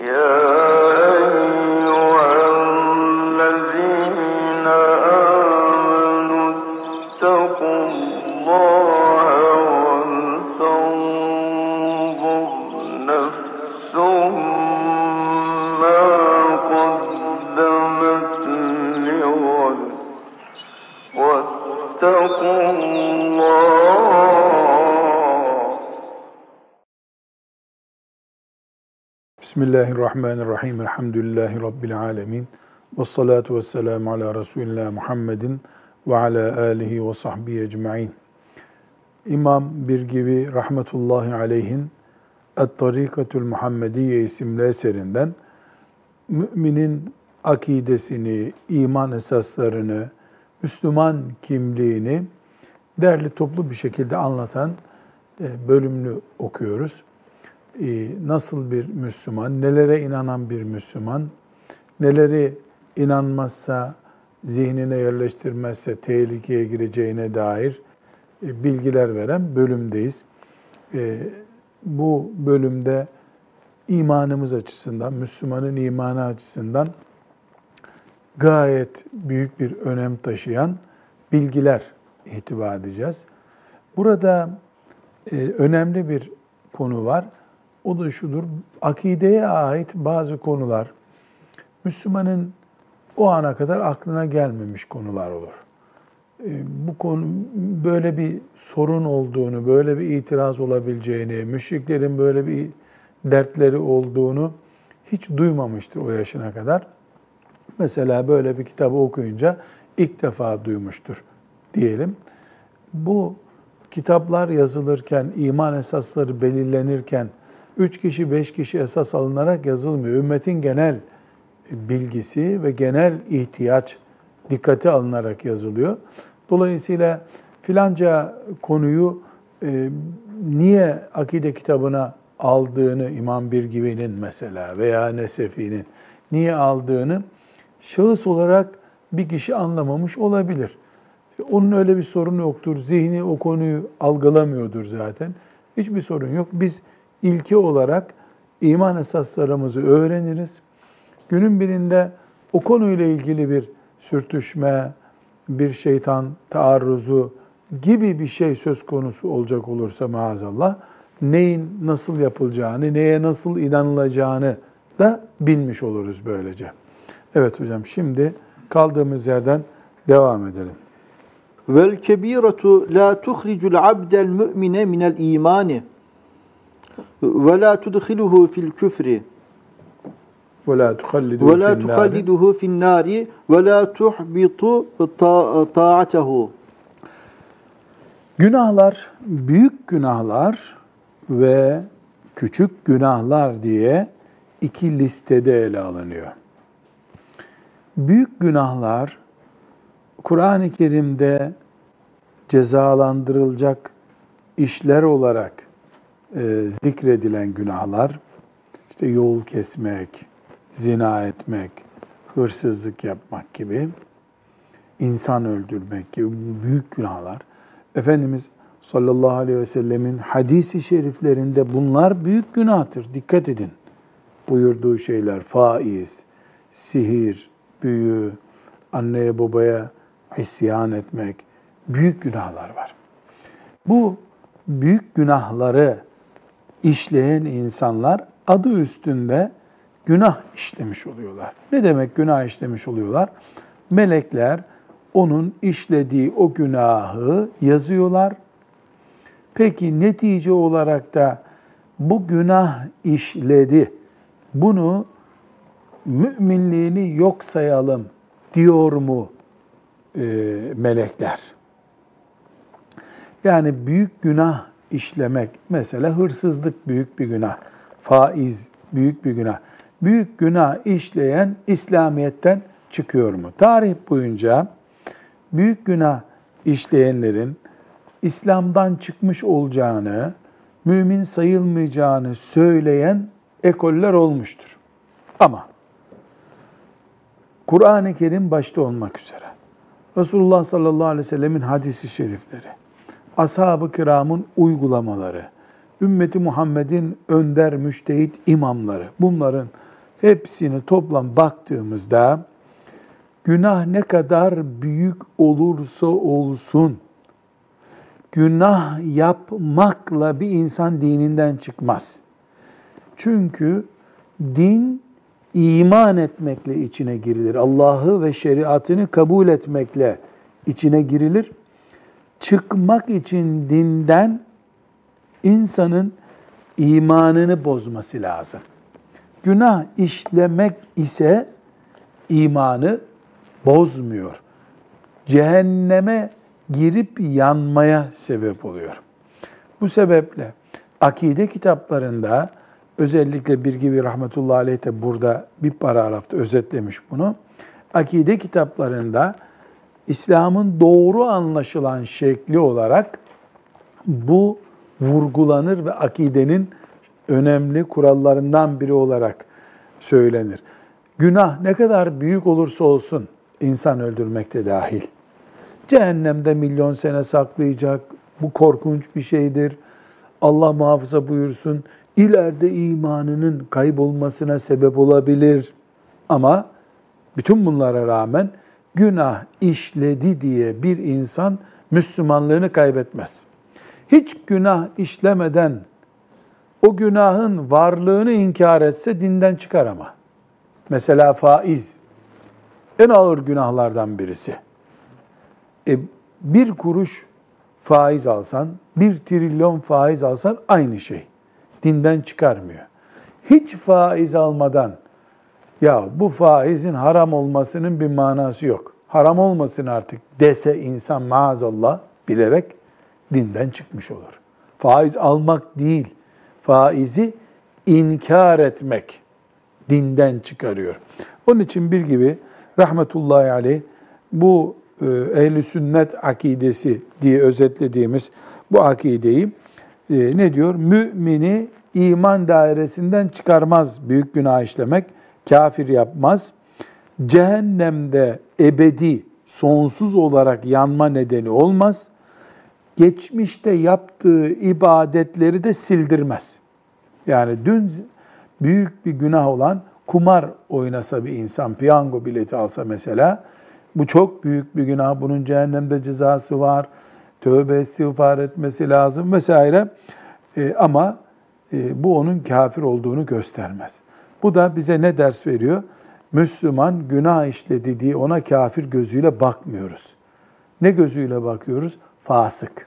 Yeah. Bismillahirrahmanirrahim. Elhamdülillahi Rabbil alemin. Ve salatu ve selamu ala Resulillah Muhammedin ve ala alihi ve sahbihi ecma'in. İmam Birgivi rahmetullahi aleyhin Et-Tarikatül Muhammediye isimli eserinden müminin akidesini, iman esaslarını, Müslüman kimliğini derli toplu bir şekilde anlatan e, bölümünü okuyoruz. E, Nasıl bir Müslüman, nelere inanan bir Müslüman, neleri inanmazsa, zihnine yerleştirmezse tehlikeye gireceğine dair e, bilgiler veren bölümdeyiz. E, Bu bölümde imanımız açısından, Müslümanın imanı açısından gayet büyük bir önem taşıyan bilgiler ihtiva edeceğiz. Burada önemli bir konu var. O da şudur, akideye ait bazı konular Müslümanın o ana kadar aklına gelmemiş konular olur. E, bu konu böyle bir sorun olduğunu, böyle bir itiraz olabileceğini, müşriklerin böyle bir dertleri olduğunu hiç duymamıştır o yaşına kadar. Mesela böyle bir kitabı okuyunca ilk defa duymuştur diyelim. Bu kitaplar yazılırken, iman esasları belirlenirken üç kişi, beş kişi esas alınarak yazılmıyor. Ümmetin genel bilgisi ve genel ihtiyaç dikkate alınarak yazılıyor. Dolayısıyla filanca konuyu e, niye akide kitabına aldığını İmam Birgivi'nin mesela veya Nesefi'nin niye aldığını şahıs olarak bir kişi anlamamış olabilir. Onun öyle bir sorunu yoktur. Zihni o konuyu algılamıyordur zaten. Hiçbir sorun yok. Biz ilke olarak iman esaslarımızı öğreniriz. Günün birinde o konuyla ilgili bir sürtüşme, bir şeytan taarruzu gibi bir şey söz konusu olacak olursa maazallah, neyin nasıl yapılacağını, neye nasıl inanılacağını da bilmiş oluruz böylece. Evet hocam şimdi kaldığımız yerden devam edelim. Vel kebiretu la tuhricul abdel mü'mine minel imani ve la tudhiluhu fil küfri. Ve la tuhalliduhu fil nari. Ve la tuhalliduhu fil tuhbitu ta'atehu. Günahlar, büyük günahlar ve küçük günahlar diye iki listede ele alınıyor. Büyük günahlar Kur'an-ı Kerim'de cezalandırılacak işler olarak e, zikredilen günahlar, işte yol kesmek, zina etmek, hırsızlık yapmak gibi, insan öldürmek gibi büyük günahlar. Efendimiz sallallahu aleyhi ve sellemin hadisi şeriflerinde bunlar büyük günahtır. Dikkat edin. Buyurduğu şeyler faiz, sihir, büyü, anneye babaya isyan etmek, büyük günahlar var. Bu büyük günahları işleyen insanlar adı üstünde günah işlemiş oluyorlar. Ne demek günah işlemiş oluyorlar? Melekler onun işlediği o günahı yazıyorlar. Peki netice olarak da bu günah işledi. Bunu müminliğini yok sayalım diyor mu e, melekler? Yani büyük günah işlemek, mesela hırsızlık büyük bir günah, faiz büyük bir günah. Büyük günah işleyen İslamiyet'ten çıkıyor mu? Tarih boyunca büyük günah işleyenlerin İslam'dan çıkmış olacağını, mümin sayılmayacağını söyleyen ekoller olmuştur. Ama Kur'an-ı Kerim başta olmak üzere, Resulullah sallallahu aleyhi ve sellemin hadisi şerifleri, ashab-ı kiramın uygulamaları, ümmeti Muhammed'in önder müştehit imamları, bunların hepsini toplam baktığımızda günah ne kadar büyük olursa olsun günah yapmakla bir insan dininden çıkmaz. Çünkü din iman etmekle içine girilir. Allah'ı ve şeriatını kabul etmekle içine girilir. Çıkmak için dinden insanın imanını bozması lazım. Günah işlemek ise imanı bozmuyor. Cehenneme girip yanmaya sebep oluyor. Bu sebeple akide kitaplarında özellikle bir gibi rahmetullahi aleyh de burada bir paragrafta özetlemiş bunu. Akide kitaplarında İslam'ın doğru anlaşılan şekli olarak bu vurgulanır ve akidenin önemli kurallarından biri olarak söylenir. Günah ne kadar büyük olursa olsun insan öldürmekte dahil. Cehennemde milyon sene saklayacak. Bu korkunç bir şeydir. Allah muhafaza buyursun. İleride imanının kaybolmasına sebep olabilir. Ama bütün bunlara rağmen günah işledi diye bir insan Müslümanlığını kaybetmez. Hiç günah işlemeden o günahın varlığını inkar etse dinden çıkar ama. Mesela faiz en ağır günahlardan birisi. E, bir kuruş faiz alsan, bir trilyon faiz alsan aynı şey. Dinden çıkarmıyor. Hiç faiz almadan, ya bu faizin haram olmasının bir manası yok. Haram olmasın artık dese insan maazallah bilerek dinden çıkmış olur. Faiz almak değil, faizi inkar etmek dinden çıkarıyor. Onun için bir gibi rahmetullahi aleyh bu e, ehli sünnet akidesi diye özetlediğimiz bu akideyi e, ne diyor? Mümini iman dairesinden çıkarmaz büyük günah işlemek, kafir yapmaz. Cehennemde ebedi, sonsuz olarak yanma nedeni olmaz. Geçmişte yaptığı ibadetleri de sildirmez. Yani dün büyük bir günah olan kumar oynasa bir insan, piyango bileti alsa mesela, bu çok büyük bir günah. Bunun cehennemde cezası var. Tövbe istiğfar etmesi lazım vesaire. E, ama e, bu onun kafir olduğunu göstermez. Bu da bize ne ders veriyor? Müslüman günah işledi diye ona kafir gözüyle bakmıyoruz. Ne gözüyle bakıyoruz? Fasık.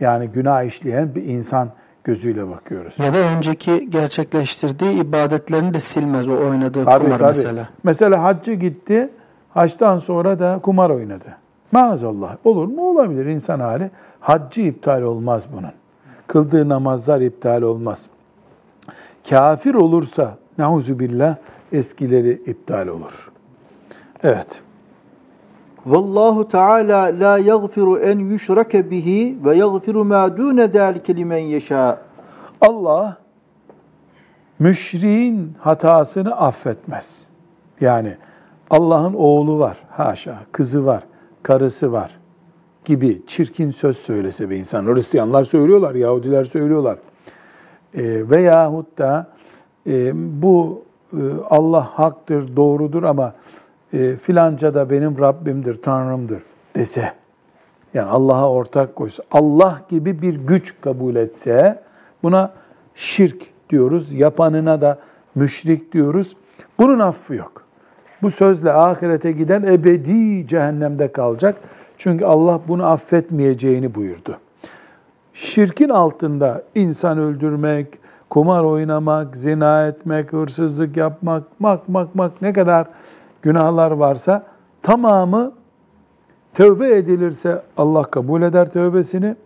Yani günah işleyen bir insan gözüyle bakıyoruz. Ya da önceki gerçekleştirdiği ibadetlerini de silmez o oynadığı Tabii, kumar tabii. mesela. Mesela hacca gitti, haçtan sonra da kumar oynadı. Maazallah. Olur mu? Olabilir insan hali. Haccı iptal olmaz bunun. Kıldığı namazlar iptal olmaz. Kafir olursa nauzu billah eskileri iptal olur. Evet. Vallahu Teala la yaghfiru en yushrake bihi ve yaghfiru ma dune zalike limen yasha. Allah müşriğin hatasını affetmez. Yani Allah'ın oğlu var, haşa, kızı var, karısı var gibi çirkin söz söylese bir insan. Hristiyanlar söylüyorlar, Yahudiler söylüyorlar. E, veyahut da bu e, Allah haktır, doğrudur ama e, filanca da benim Rabbimdir, Tanrımdır dese, yani Allah'a ortak koysa, Allah gibi bir güç kabul etse, buna şirk diyoruz, yapanına da müşrik diyoruz. Bunun affı yok. Bu sözle ahirete giden ebedi cehennemde kalacak. Çünkü Allah bunu affetmeyeceğini buyurdu. Şirkin altında insan öldürmek, kumar oynamak, zina etmek, hırsızlık yapmak, mak mak mak ne kadar günahlar varsa tamamı tövbe edilirse Allah kabul eder tövbesini.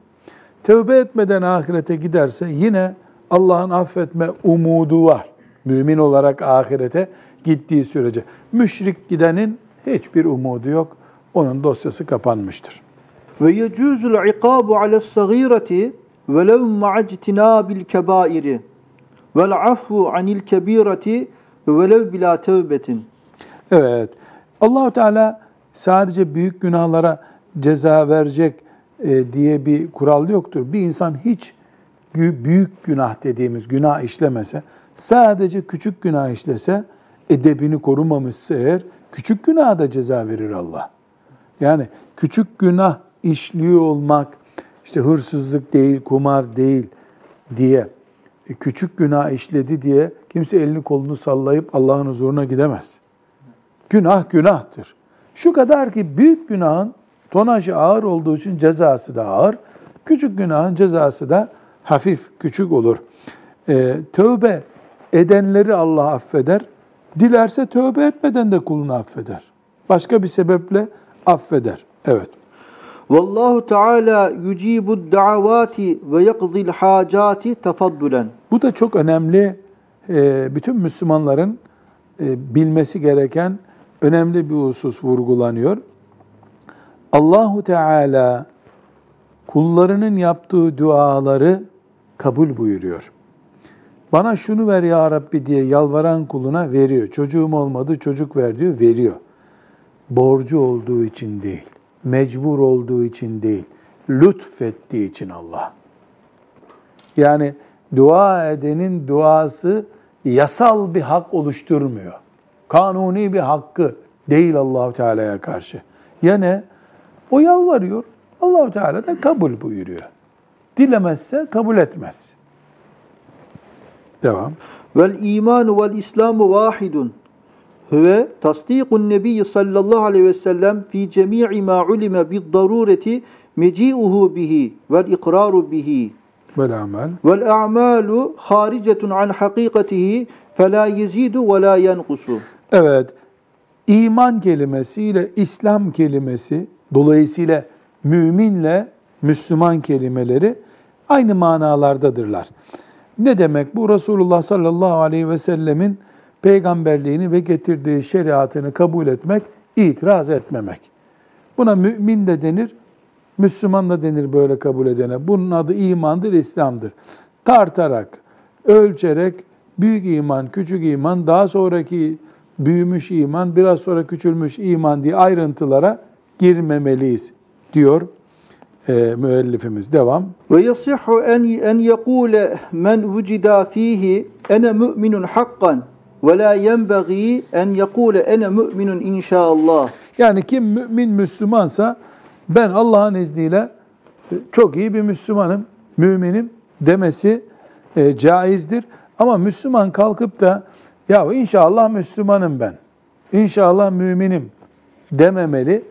Tövbe etmeden ahirete giderse yine Allah'ın affetme umudu var. Mümin olarak ahirete gittiği sürece. Müşrik gidenin hiçbir umudu yok. Onun dosyası kapanmıştır. Ve yecuzul ikabu alas sagireti velev ma'actinabil kebairi vel afu anil kebireti velev bila tevbetin. Evet. Allahu Teala sadece büyük günahlara ceza verecek e, diye bir kural yoktur. Bir insan hiç büyük günah dediğimiz günah işlemese, sadece küçük günah işlese edebini korumamışsa eğer küçük günaha da ceza verir Allah. Yani küçük günah işliyor olmak işte hırsızlık değil, kumar değil diye küçük günah işledi diye kimse elini kolunu sallayıp Allah'ın huzuruna gidemez. Günah günahtır. Şu kadar ki büyük günahın tonajı ağır olduğu için cezası da ağır. Küçük günahın cezası da hafif, küçük olur. Ee, tövbe edenleri Allah affeder. Dilerse tövbe etmeden de kulunu affeder. Başka bir sebeple affeder. Evet. Vallahu Teala yucibu davati ve yakzil hacati tefaddulen. Bu da çok önemli. Ee, bütün Müslümanların e, bilmesi gereken önemli bir husus vurgulanıyor. Allahu Teala kullarının yaptığı duaları kabul buyuruyor. Bana şunu ver ya Rabbi diye yalvaran kuluna veriyor. Çocuğum olmadı çocuk ver diyor, veriyor. Borcu olduğu için değil, mecbur olduğu için değil, lütfettiği için Allah. Yani dua edenin duası yasal bir hak oluşturmuyor. Kanuni bir hakkı değil Allahu Teala'ya karşı. Ya? O yalvarıyor. Allahu Teala da kabul buyuruyor. Dilemezse kabul etmez. Devam. Vel imanu vel islamu vahidun. Huve tasdikun nebiyyi sallallahu aleyhi ve sellem fi cemi'i ma ulime bid darureti meci'uhu bihi vel ikraru bihi. Vel amel. Vel a'malu haricetun an hakikatihi fela yezidu ve la yenkusu. Evet. İman kelimesiyle İslam kelimesi dolayısıyla müminle Müslüman kelimeleri aynı manalardadırlar. Ne demek bu? Resulullah sallallahu aleyhi ve sellemin peygamberliğini ve getirdiği şeriatını kabul etmek, itiraz etmemek. Buna mümin de denir, Müslüman da denir böyle kabul edene. Bunun adı imandır, İslam'dır. Tartarak, ölçerek büyük iman, küçük iman, daha sonraki büyümüş iman, biraz sonra küçülmüş iman diye ayrıntılara girmemeliyiz diyor e, müellifimiz. Devam. Ve yasihhu en en yekule men vucida fihi ene müminun hakkan ve la yenbagî en yekule ene müminun inşaallah. Yani kim mümin Müslümansa ben Allah'ın izniyle e, çok iyi bir Müslümanım, müminim demesi e, caizdir. Ama Müslüman kalkıp da ya inşallah Müslümanım ben, inşallah müminim dememeli.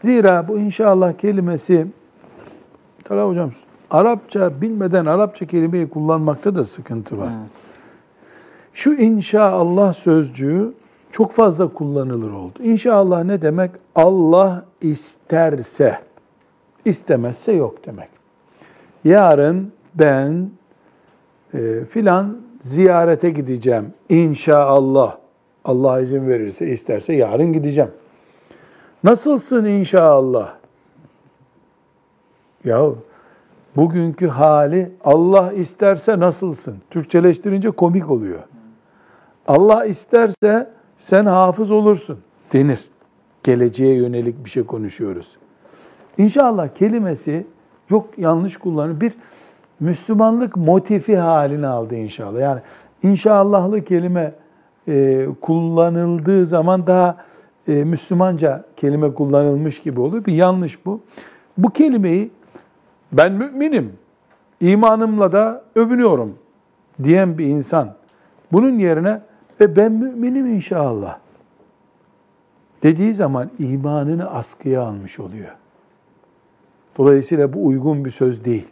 Zira bu inşallah kelimesi, Talha hocam Arapça bilmeden Arapça kelimeyi kullanmakta da sıkıntı var. Şu inşallah sözcüğü çok fazla kullanılır oldu. İnşallah ne demek? Allah isterse, istemezse yok demek. Yarın ben e, filan ziyarete gideceğim inşallah. Allah izin verirse, isterse yarın gideceğim. Nasılsın inşallah? Ya bugünkü hali Allah isterse nasılsın? Türkçeleştirince komik oluyor. Allah isterse sen hafız olursun denir. Geleceğe yönelik bir şey konuşuyoruz. İnşallah kelimesi yok yanlış kullanıyor. Bir Müslümanlık motifi halini aldı inşallah. Yani inşallahlı kelime e, kullanıldığı zaman daha e, Müslümanca kelime kullanılmış gibi oluyor. Bir yanlış bu. Bu kelimeyi ben müminim, imanımla da övünüyorum diyen bir insan bunun yerine ve ben müminim inşallah dediği zaman imanını askıya almış oluyor. Dolayısıyla bu uygun bir söz değil.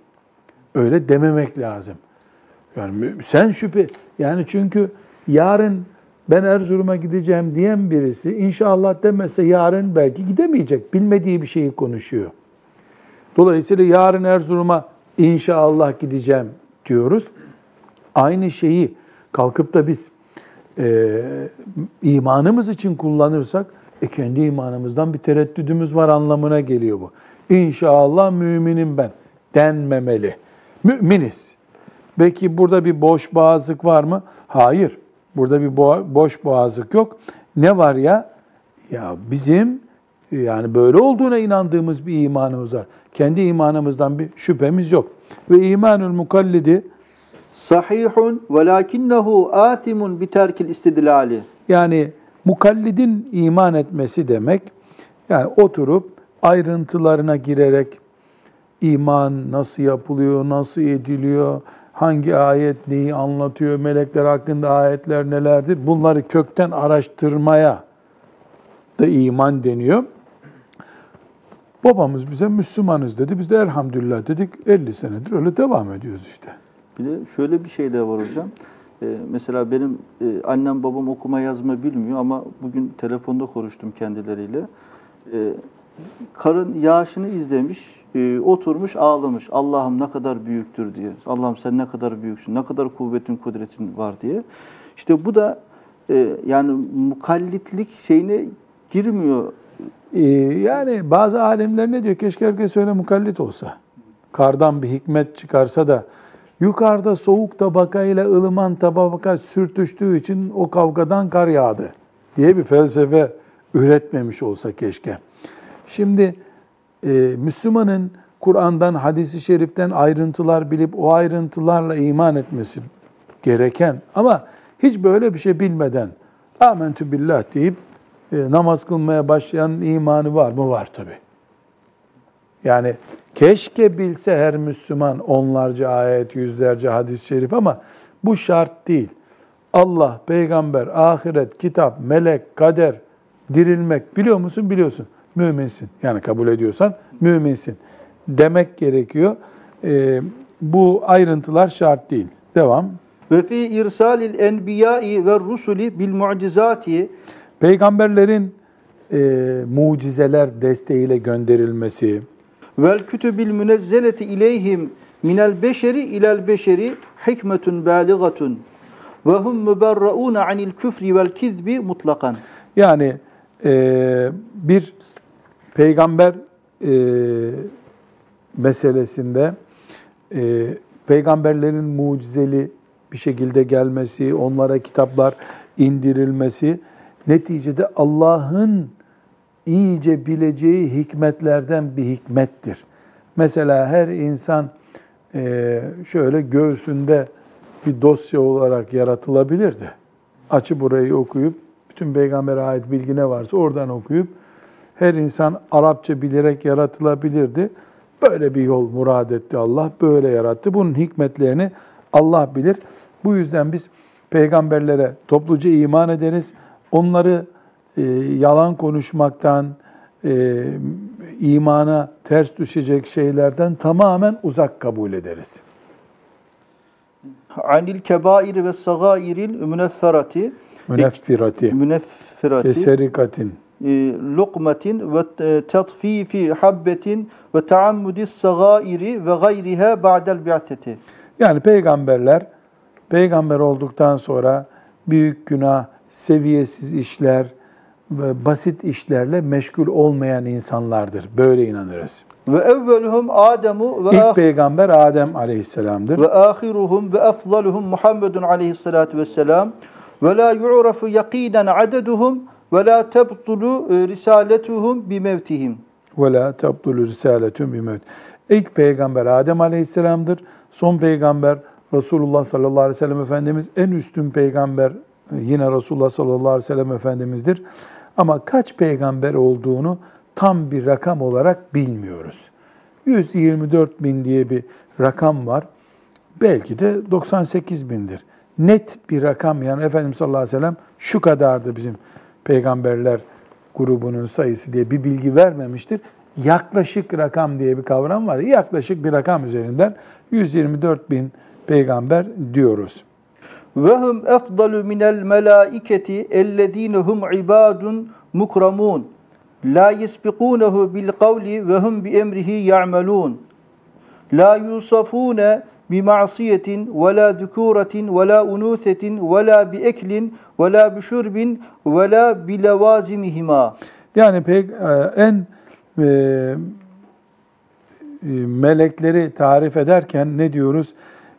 Öyle dememek lazım. Yani sen şüphe, yani çünkü yarın ben Erzurum'a gideceğim diyen birisi inşallah demese yarın belki gidemeyecek. Bilmediği bir şeyi konuşuyor. Dolayısıyla yarın Erzurum'a inşallah gideceğim diyoruz. Aynı şeyi kalkıp da biz e, imanımız için kullanırsak e, kendi imanımızdan bir tereddüdümüz var anlamına geliyor bu. İnşallah müminim ben denmemeli. Müminiz. Peki burada bir boş boğazlık var mı? Hayır. Burada bir boş boğazlık yok. Ne var ya? Ya bizim yani böyle olduğuna inandığımız bir imanımız var. Kendi imanımızdan bir şüphemiz yok. Ve imanul mukallidi sahihun velakinnehu atimun bi terkil istidlali. Yani mukallidin iman etmesi demek, yani oturup ayrıntılarına girerek iman nasıl yapılıyor, nasıl ediliyor, hangi ayet neyi anlatıyor, melekler hakkında ayetler nelerdir, bunları kökten araştırmaya da iman deniyor. Babamız bize Müslümanız dedi. Biz de elhamdülillah dedik. 50 senedir öyle devam ediyoruz işte. Bir de şöyle bir şey de var hocam. Ee, mesela benim e, annem babam okuma yazma bilmiyor ama bugün telefonda konuştum kendileriyle. Ee, karın yağışını izlemiş, e, oturmuş ağlamış. Allah'ım ne kadar büyüktür diye. Allah'ım sen ne kadar büyüksün, ne kadar kuvvetin, kudretin var diye. İşte bu da e, yani mukallitlik şeyine girmiyor. Ee, yani bazı alimler ne diyor? Keşke herkes öyle mukallit olsa. Kardan bir hikmet çıkarsa da yukarıda soğuk tabaka ile ılıman tabaka sürtüştüğü için o kavgadan kar yağdı diye bir felsefe üretmemiş olsa keşke. Şimdi e, Müslümanın Kur'an'dan, hadisi şeriften ayrıntılar bilip o ayrıntılarla iman etmesi gereken ama hiç böyle bir şey bilmeden amentü billah deyip e, namaz kılmaya başlayan imanı var mı? Var tabi. Yani keşke bilse her Müslüman onlarca ayet, yüzlerce hadis-i şerif ama bu şart değil. Allah, peygamber, ahiret, kitap, melek, kader, dirilmek biliyor musun? Biliyorsun. Müminsin. Yani kabul ediyorsan müminsin. Demek gerekiyor. Ee, bu ayrıntılar şart değil. Devam. Ve fi irsalil enbiyai ve rusuli bil mucizati Peygamberlerin e, mucizeler desteğiyle gönderilmesi, vel kütübil münezzeleti ileyhim minel beşeri ilel beşeri hikmetun baligatun ve hum müberraun anil küfri vel kizbi mutlakan. yani e, bir peygamber e, meselesinde e, peygamberlerin mucizeli bir şekilde gelmesi, onlara kitaplar indirilmesi neticede Allah'ın iyice bileceği hikmetlerden bir hikmettir. Mesela her insan e, şöyle göğsünde bir dosya olarak yaratılabilirdi. Açı burayı okuyup bütün peygambere ait bilgi ne varsa oradan okuyup her insan Arapça bilerek yaratılabilirdi. Böyle bir yol murad etti Allah, böyle yarattı. Bunun hikmetlerini Allah bilir. Bu yüzden biz peygamberlere topluca iman ederiz. Onları e, yalan konuşmaktan, e, imana ters düşecek şeylerden tamamen uzak kabul ederiz. Anil kebairi ve sagairil münefferati Müneffirati, müneffirati keserikatin. e, lukmetin ve e, tatfifi habbetin ve taammudis sagairi ve gayriha ba'del bi'teti. Yani peygamberler, peygamber olduktan sonra büyük günah, seviyesiz işler basit işlerle meşgul olmayan insanlardır. Böyle inanırız. Ve evveluhum Ademu ve, İlk ah- peygamber Adem aleyhisselamdır. ve ahiruhum ve efdaluhum Muhammedun aleyhissalatu vesselam ve la yu'rafu yakinen adeduhum ve la tebtulu e, risaletuhum bi mevtihim. Ve la tabdulu risaletun bimevt. İlk peygamber Adem aleyhisselamdır. Son peygamber Resulullah sallallahu aleyhi ve sellem Efendimiz en üstün peygamber yine Resulullah sallallahu aleyhi ve sellem Efendimiz'dir. Ama kaç peygamber olduğunu tam bir rakam olarak bilmiyoruz. 124 bin diye bir rakam var. Belki de 98 bindir. Net bir rakam yani Efendimiz sallallahu aleyhi ve sellem şu kadardı bizim peygamberler grubunun sayısı diye bir bilgi vermemiştir. Yaklaşık rakam diye bir kavram var. Yaklaşık bir rakam üzerinden 124 bin peygamber diyoruz. Ve hum efdalu minel melaiketi ellezine hum ibadun mukramun. La yesbikunehu bil kavli ve hum bi emrihi ya'melun. La yusafune bi ma'siyetin ve la zukuretin ve la bi eklin ve bi şurbin ve la bi. Yani pek e, en e, e, melekleri tarif ederken ne diyoruz?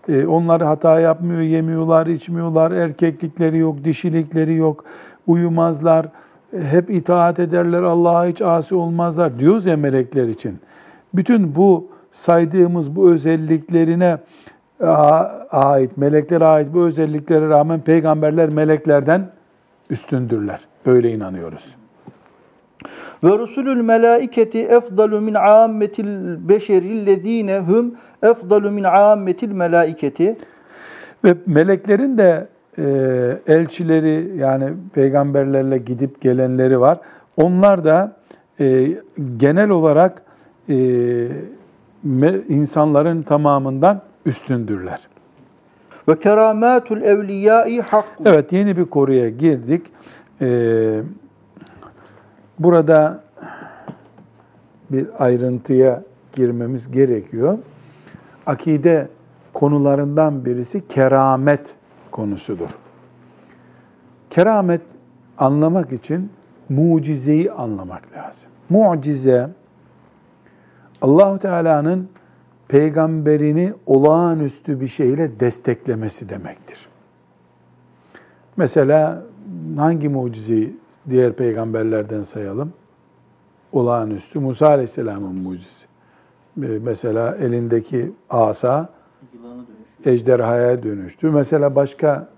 E, onlar hata yapmıyor, yemiyorlar, içmiyorlar, erkeklikleri yok, dişilikleri yok, uyumazlar, e, hep itaat ederler, Allah'a hiç asi olmazlar diyoruz ya melekler için. Bütün bu saydığımız bu özelliklerine a- ait, meleklere ait bu özelliklere rağmen peygamberler meleklerden üstündürler. Böyle inanıyoruz. Ve rusulül melaiketi efdalu min ammetil beşerillezine hum efdalu min ammetil melaiketi. Ve meleklerin de e, elçileri yani peygamberlerle gidip gelenleri var. Onlar da e, genel olarak e, insanların tamamından üstündürler. Ve keramatul evliyai hakku. Evet yeni bir konuya girdik. Ee, burada bir ayrıntıya girmemiz gerekiyor. Akide konularından birisi keramet konusudur. Keramet anlamak için mucizeyi anlamak lazım. Mucize Allahu Teala'nın peygamberini olağanüstü bir şeyle desteklemesi demektir. Mesela hangi mucizeyi diğer peygamberlerden sayalım? Olağanüstü Musa Aleyhisselam'ın mucizesi. Ee, Mesela elindeki asa ejderhaya dönüştü. Mesela başka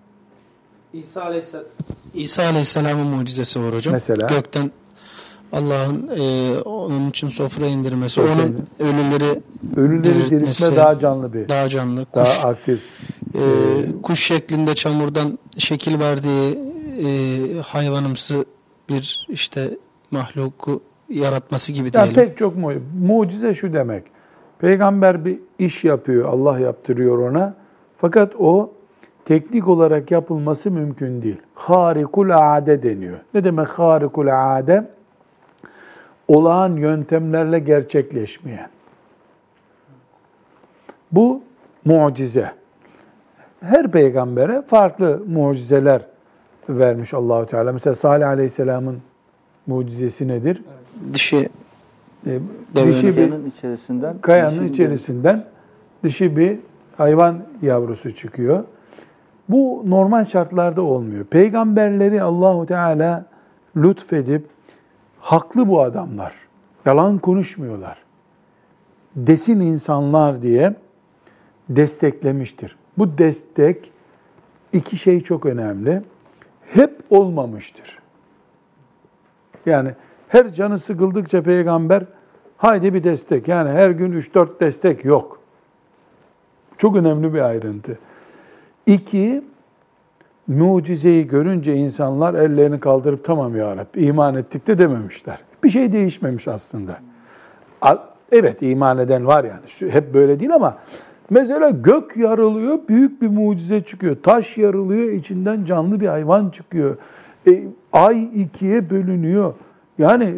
İsa Aleyhisselam İsa Aleyhisselam'ın mucizesi var hocam. Mesela? Gökten Allah'ın e, onun için sofra indirmesi, Sofra onun ölüleri ölüleri diriltme daha canlı bir, daha canlı, daha kuş aktif. e, kuş şeklinde çamurdan şekil verdiği e, hayvanımsı bir işte mahluku yaratması gibi Ya diyelim. pek çok mu mucize şu demek. Peygamber bir iş yapıyor, Allah yaptırıyor ona. Fakat o teknik olarak yapılması mümkün değil. Harikul ade deniyor. Ne demek harikul ade? Olağan yöntemlerle gerçekleşmeyen. Bu mucize. Her peygambere farklı mucizeler vermiş Allahu Teala. Mesela Salih Aleyhisselam'ın mucizesi nedir? Dişi Ee, dişi bir Kayanın içerisinden kayanın dişi içerisinden dişi bir hayvan yavrusu çıkıyor. Bu normal şartlarda olmuyor. Peygamberleri Allahu Teala lütfedip haklı bu adamlar. Yalan konuşmuyorlar. Desin insanlar diye desteklemiştir. Bu destek iki şey çok önemli. Hep olmamıştır. Yani her canı sıkıldıkça peygamber haydi bir destek. Yani her gün 3-4 destek yok. Çok önemli bir ayrıntı. İki, mucizeyi görünce insanlar ellerini kaldırıp tamam ya Rabbi iman ettik de dememişler. Bir şey değişmemiş aslında. Evet iman eden var yani. Hep böyle değil ama mesela gök yarılıyor, büyük bir mucize çıkıyor. Taş yarılıyor, içinden canlı bir hayvan çıkıyor. E, ay ikiye bölünüyor. Yani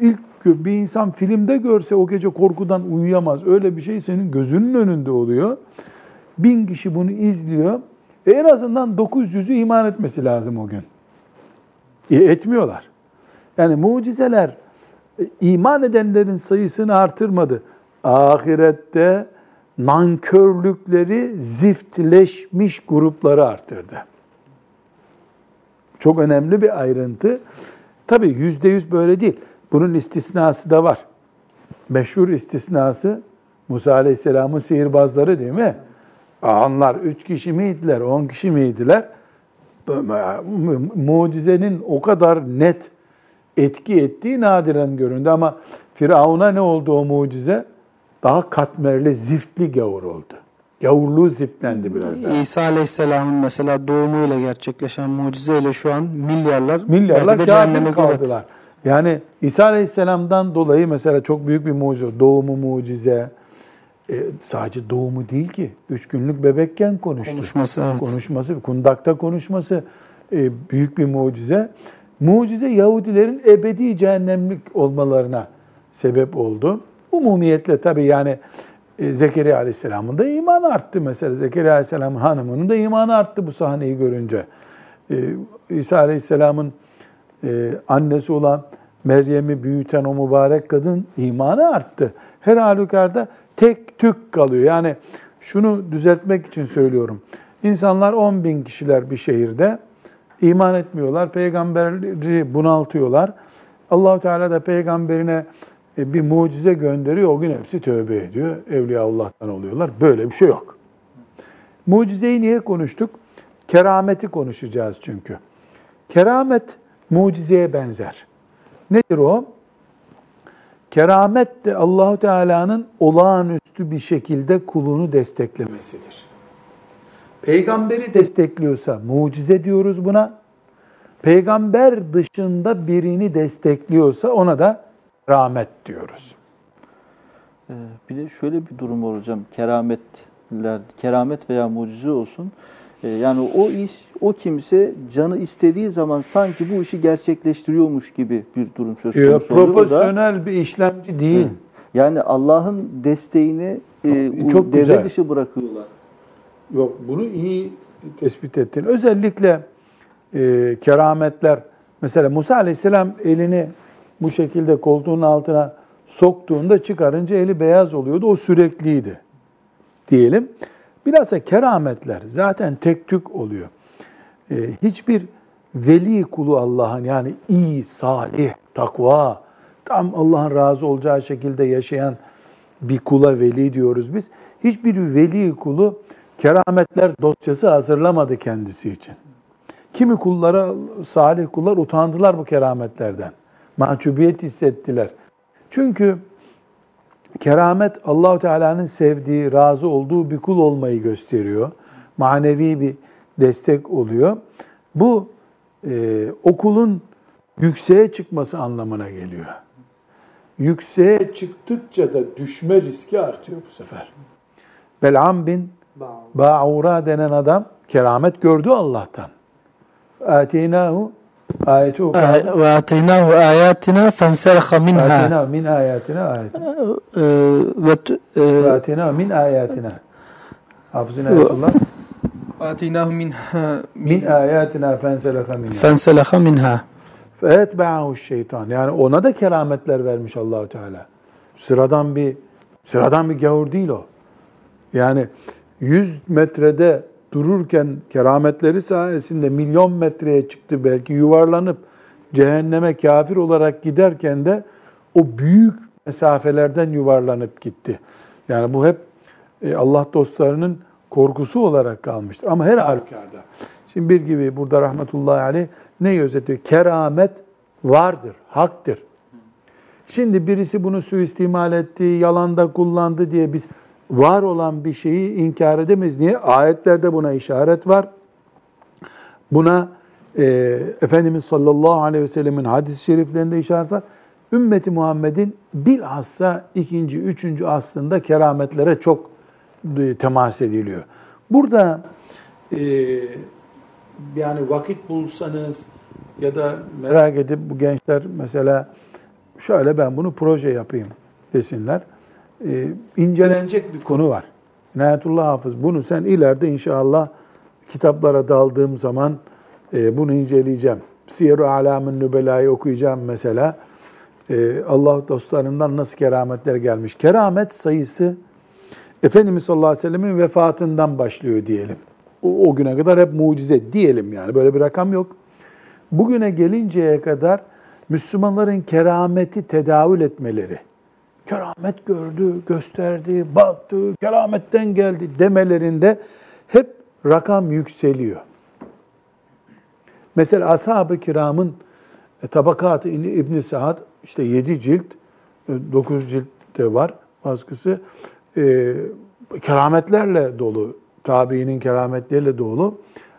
ilk bir insan filmde görse o gece korkudan uyuyamaz. Öyle bir şey senin gözünün önünde oluyor. Bin kişi bunu izliyor. E en azından 900'ü iman etmesi lazım o gün. E, etmiyorlar. Yani mucizeler e, iman edenlerin sayısını artırmadı. Ahirette nankörlükleri ziftleşmiş grupları arttırdı. Çok önemli bir ayrıntı. Tabii yüzde yüz böyle değil. Bunun istisnası da var. Meşhur istisnası Musa Aleyhisselam'ın sihirbazları değil mi? Onlar üç kişi miydiler, on kişi miydiler? Mu- Mucizenin o kadar net etki ettiği nadiren göründü ama Firavun'a ne oldu o mucize? Daha katmerli, ziftli gavur oldu. Gavurluğu ziftlendi biraz daha. İsa Aleyhisselam'ın mesela doğumuyla gerçekleşen mucizeyle şu an milyarlar Milyarlar cehenneme kaldılar. Yani İsa Aleyhisselam'dan dolayı mesela çok büyük bir mucize, doğumu mucize. E, sadece doğumu değil ki. Üç günlük bebekken konuştu. Konuşması, evet. Konuşması, kundakta konuşması e, büyük bir mucize. Mucize Yahudilerin ebedi cehennemlik olmalarına sebep oldu. Umumiyetle tabii yani e, Zekeriya Aleyhisselam'ın da imanı arttı mesela. Zekeriya Aleyhisselam'ın hanımının da imanı arttı bu sahneyi görünce. E, İsa Aleyhisselam'ın e, annesi olan Meryem'i büyüten o mübarek kadın imanı arttı. Her halükarda tek tük kalıyor. Yani şunu düzeltmek için söylüyorum. İnsanlar 10 bin kişiler bir şehirde iman etmiyorlar. Peygamberi bunaltıyorlar. Allahu Teala da peygamberine bir mucize gönderiyor. O gün hepsi tövbe ediyor. Evliya Allah'tan oluyorlar. Böyle bir şey yok. Mucizeyi niye konuştuk? Kerameti konuşacağız çünkü. Keramet mucizeye benzer. Nedir o? Keramet de Allahu Teala'nın olağanüstü bir şekilde kulunu desteklemesidir. Peygamberi destekliyorsa mucize diyoruz buna. Peygamber dışında birini destekliyorsa ona da rahmet diyoruz. Ee, Bir de şöyle bir durum var hocam. Kerametler, keramet veya mucize olsun. Ee, Yani o iş, o kimse canı istediği zaman sanki bu işi gerçekleştiriyormuş gibi bir durum söz Ya, konusu oluyor. Bu da- profesyonel bir işlemci değil. Yani Allah'ın desteğini e, Çok devre güzel. dışı bırakıyorlar. Yok bunu iyi tespit ettin. Özellikle e, kerametler mesela Musa Aleyhisselam elini bu şekilde koltuğun altına soktuğunda çıkarınca eli beyaz oluyordu. O sürekliydi diyelim. Bilhassa kerametler zaten tek tük oluyor. E, hiçbir veli kulu Allah'ın yani iyi, salih, takva, tam Allah'ın razı olacağı şekilde yaşayan bir kula veli diyoruz biz. Hiçbir veli kulu kerametler dosyası hazırlamadı kendisi için. Kimi kullara, salih kullar utandılar bu kerametlerden. Mahcubiyet hissettiler. Çünkü keramet Allahu Teala'nın sevdiği, razı olduğu bir kul olmayı gösteriyor. Manevi bir destek oluyor. Bu e, o kulun yükseğe çıkması anlamına geliyor. Yükseğe çıktıkça da düşme riski artıyor bu sefer. Bel'am bin Ba'ura denen adam keramet gördü Allah'tan. Ateynahu Ayeti o kadar. Ve ateynahu ayatina fenselha minha. Ateynahu min ayatina ayatina. Ee, ve e- ateynahu min ayatina. Hafızın ayetullah. Ateynahu minha. Min ayatina fenselaha minha. Fenselaha minha. Feetbe'ahu şeytan. Yani ona da kerametler vermiş Allahu Teala. Sıradan bir sıradan bir gavur değil o. Yani 100 metrede dururken kerametleri sayesinde milyon metreye çıktı belki yuvarlanıp cehenneme kafir olarak giderken de o büyük mesafelerden yuvarlanıp gitti. Yani bu hep e, Allah dostlarının korkusu olarak kalmıştır. Ama her halükarda. Şimdi bir gibi burada rahmetullahi aleyh ne özetiyor? Keramet vardır, haktır. Şimdi birisi bunu suistimal etti, yalanda kullandı diye biz var olan bir şeyi inkar edemeyiz. Niye? Ayetlerde buna işaret var. Buna e, Efendimiz sallallahu aleyhi ve sellemin hadis-i şeriflerinde işaret var. Ümmeti Muhammed'in bilhassa ikinci, üçüncü aslında kerametlere çok e, temas ediliyor. Burada e, yani vakit bulsanız ya da merak edip bu gençler mesela şöyle ben bunu proje yapayım desinler. E, incelenecek bir konu var. İnayetullah Hafız bunu sen ileride inşallah kitaplara daldığım zaman e, bunu inceleyeceğim. Siyer-i Alam'ın Nübela'yı okuyacağım mesela. E, Allah dostlarından nasıl kerametler gelmiş. Keramet sayısı Efendimiz sallallahu aleyhi ve sellemin vefatından başlıyor diyelim. O, o güne kadar hep mucize diyelim yani. Böyle bir rakam yok. Bugüne gelinceye kadar Müslümanların kerameti tedavül etmeleri, keramet gördü, gösterdi, baktı, kerametten geldi demelerinde hep rakam yükseliyor. Mesela ashab-ı kiramın e, Tabakat-ı İbn Saad işte 7 cilt, 9 cilt de var baskısı. E, kerametlerle dolu, tabiinin kerametleriyle dolu.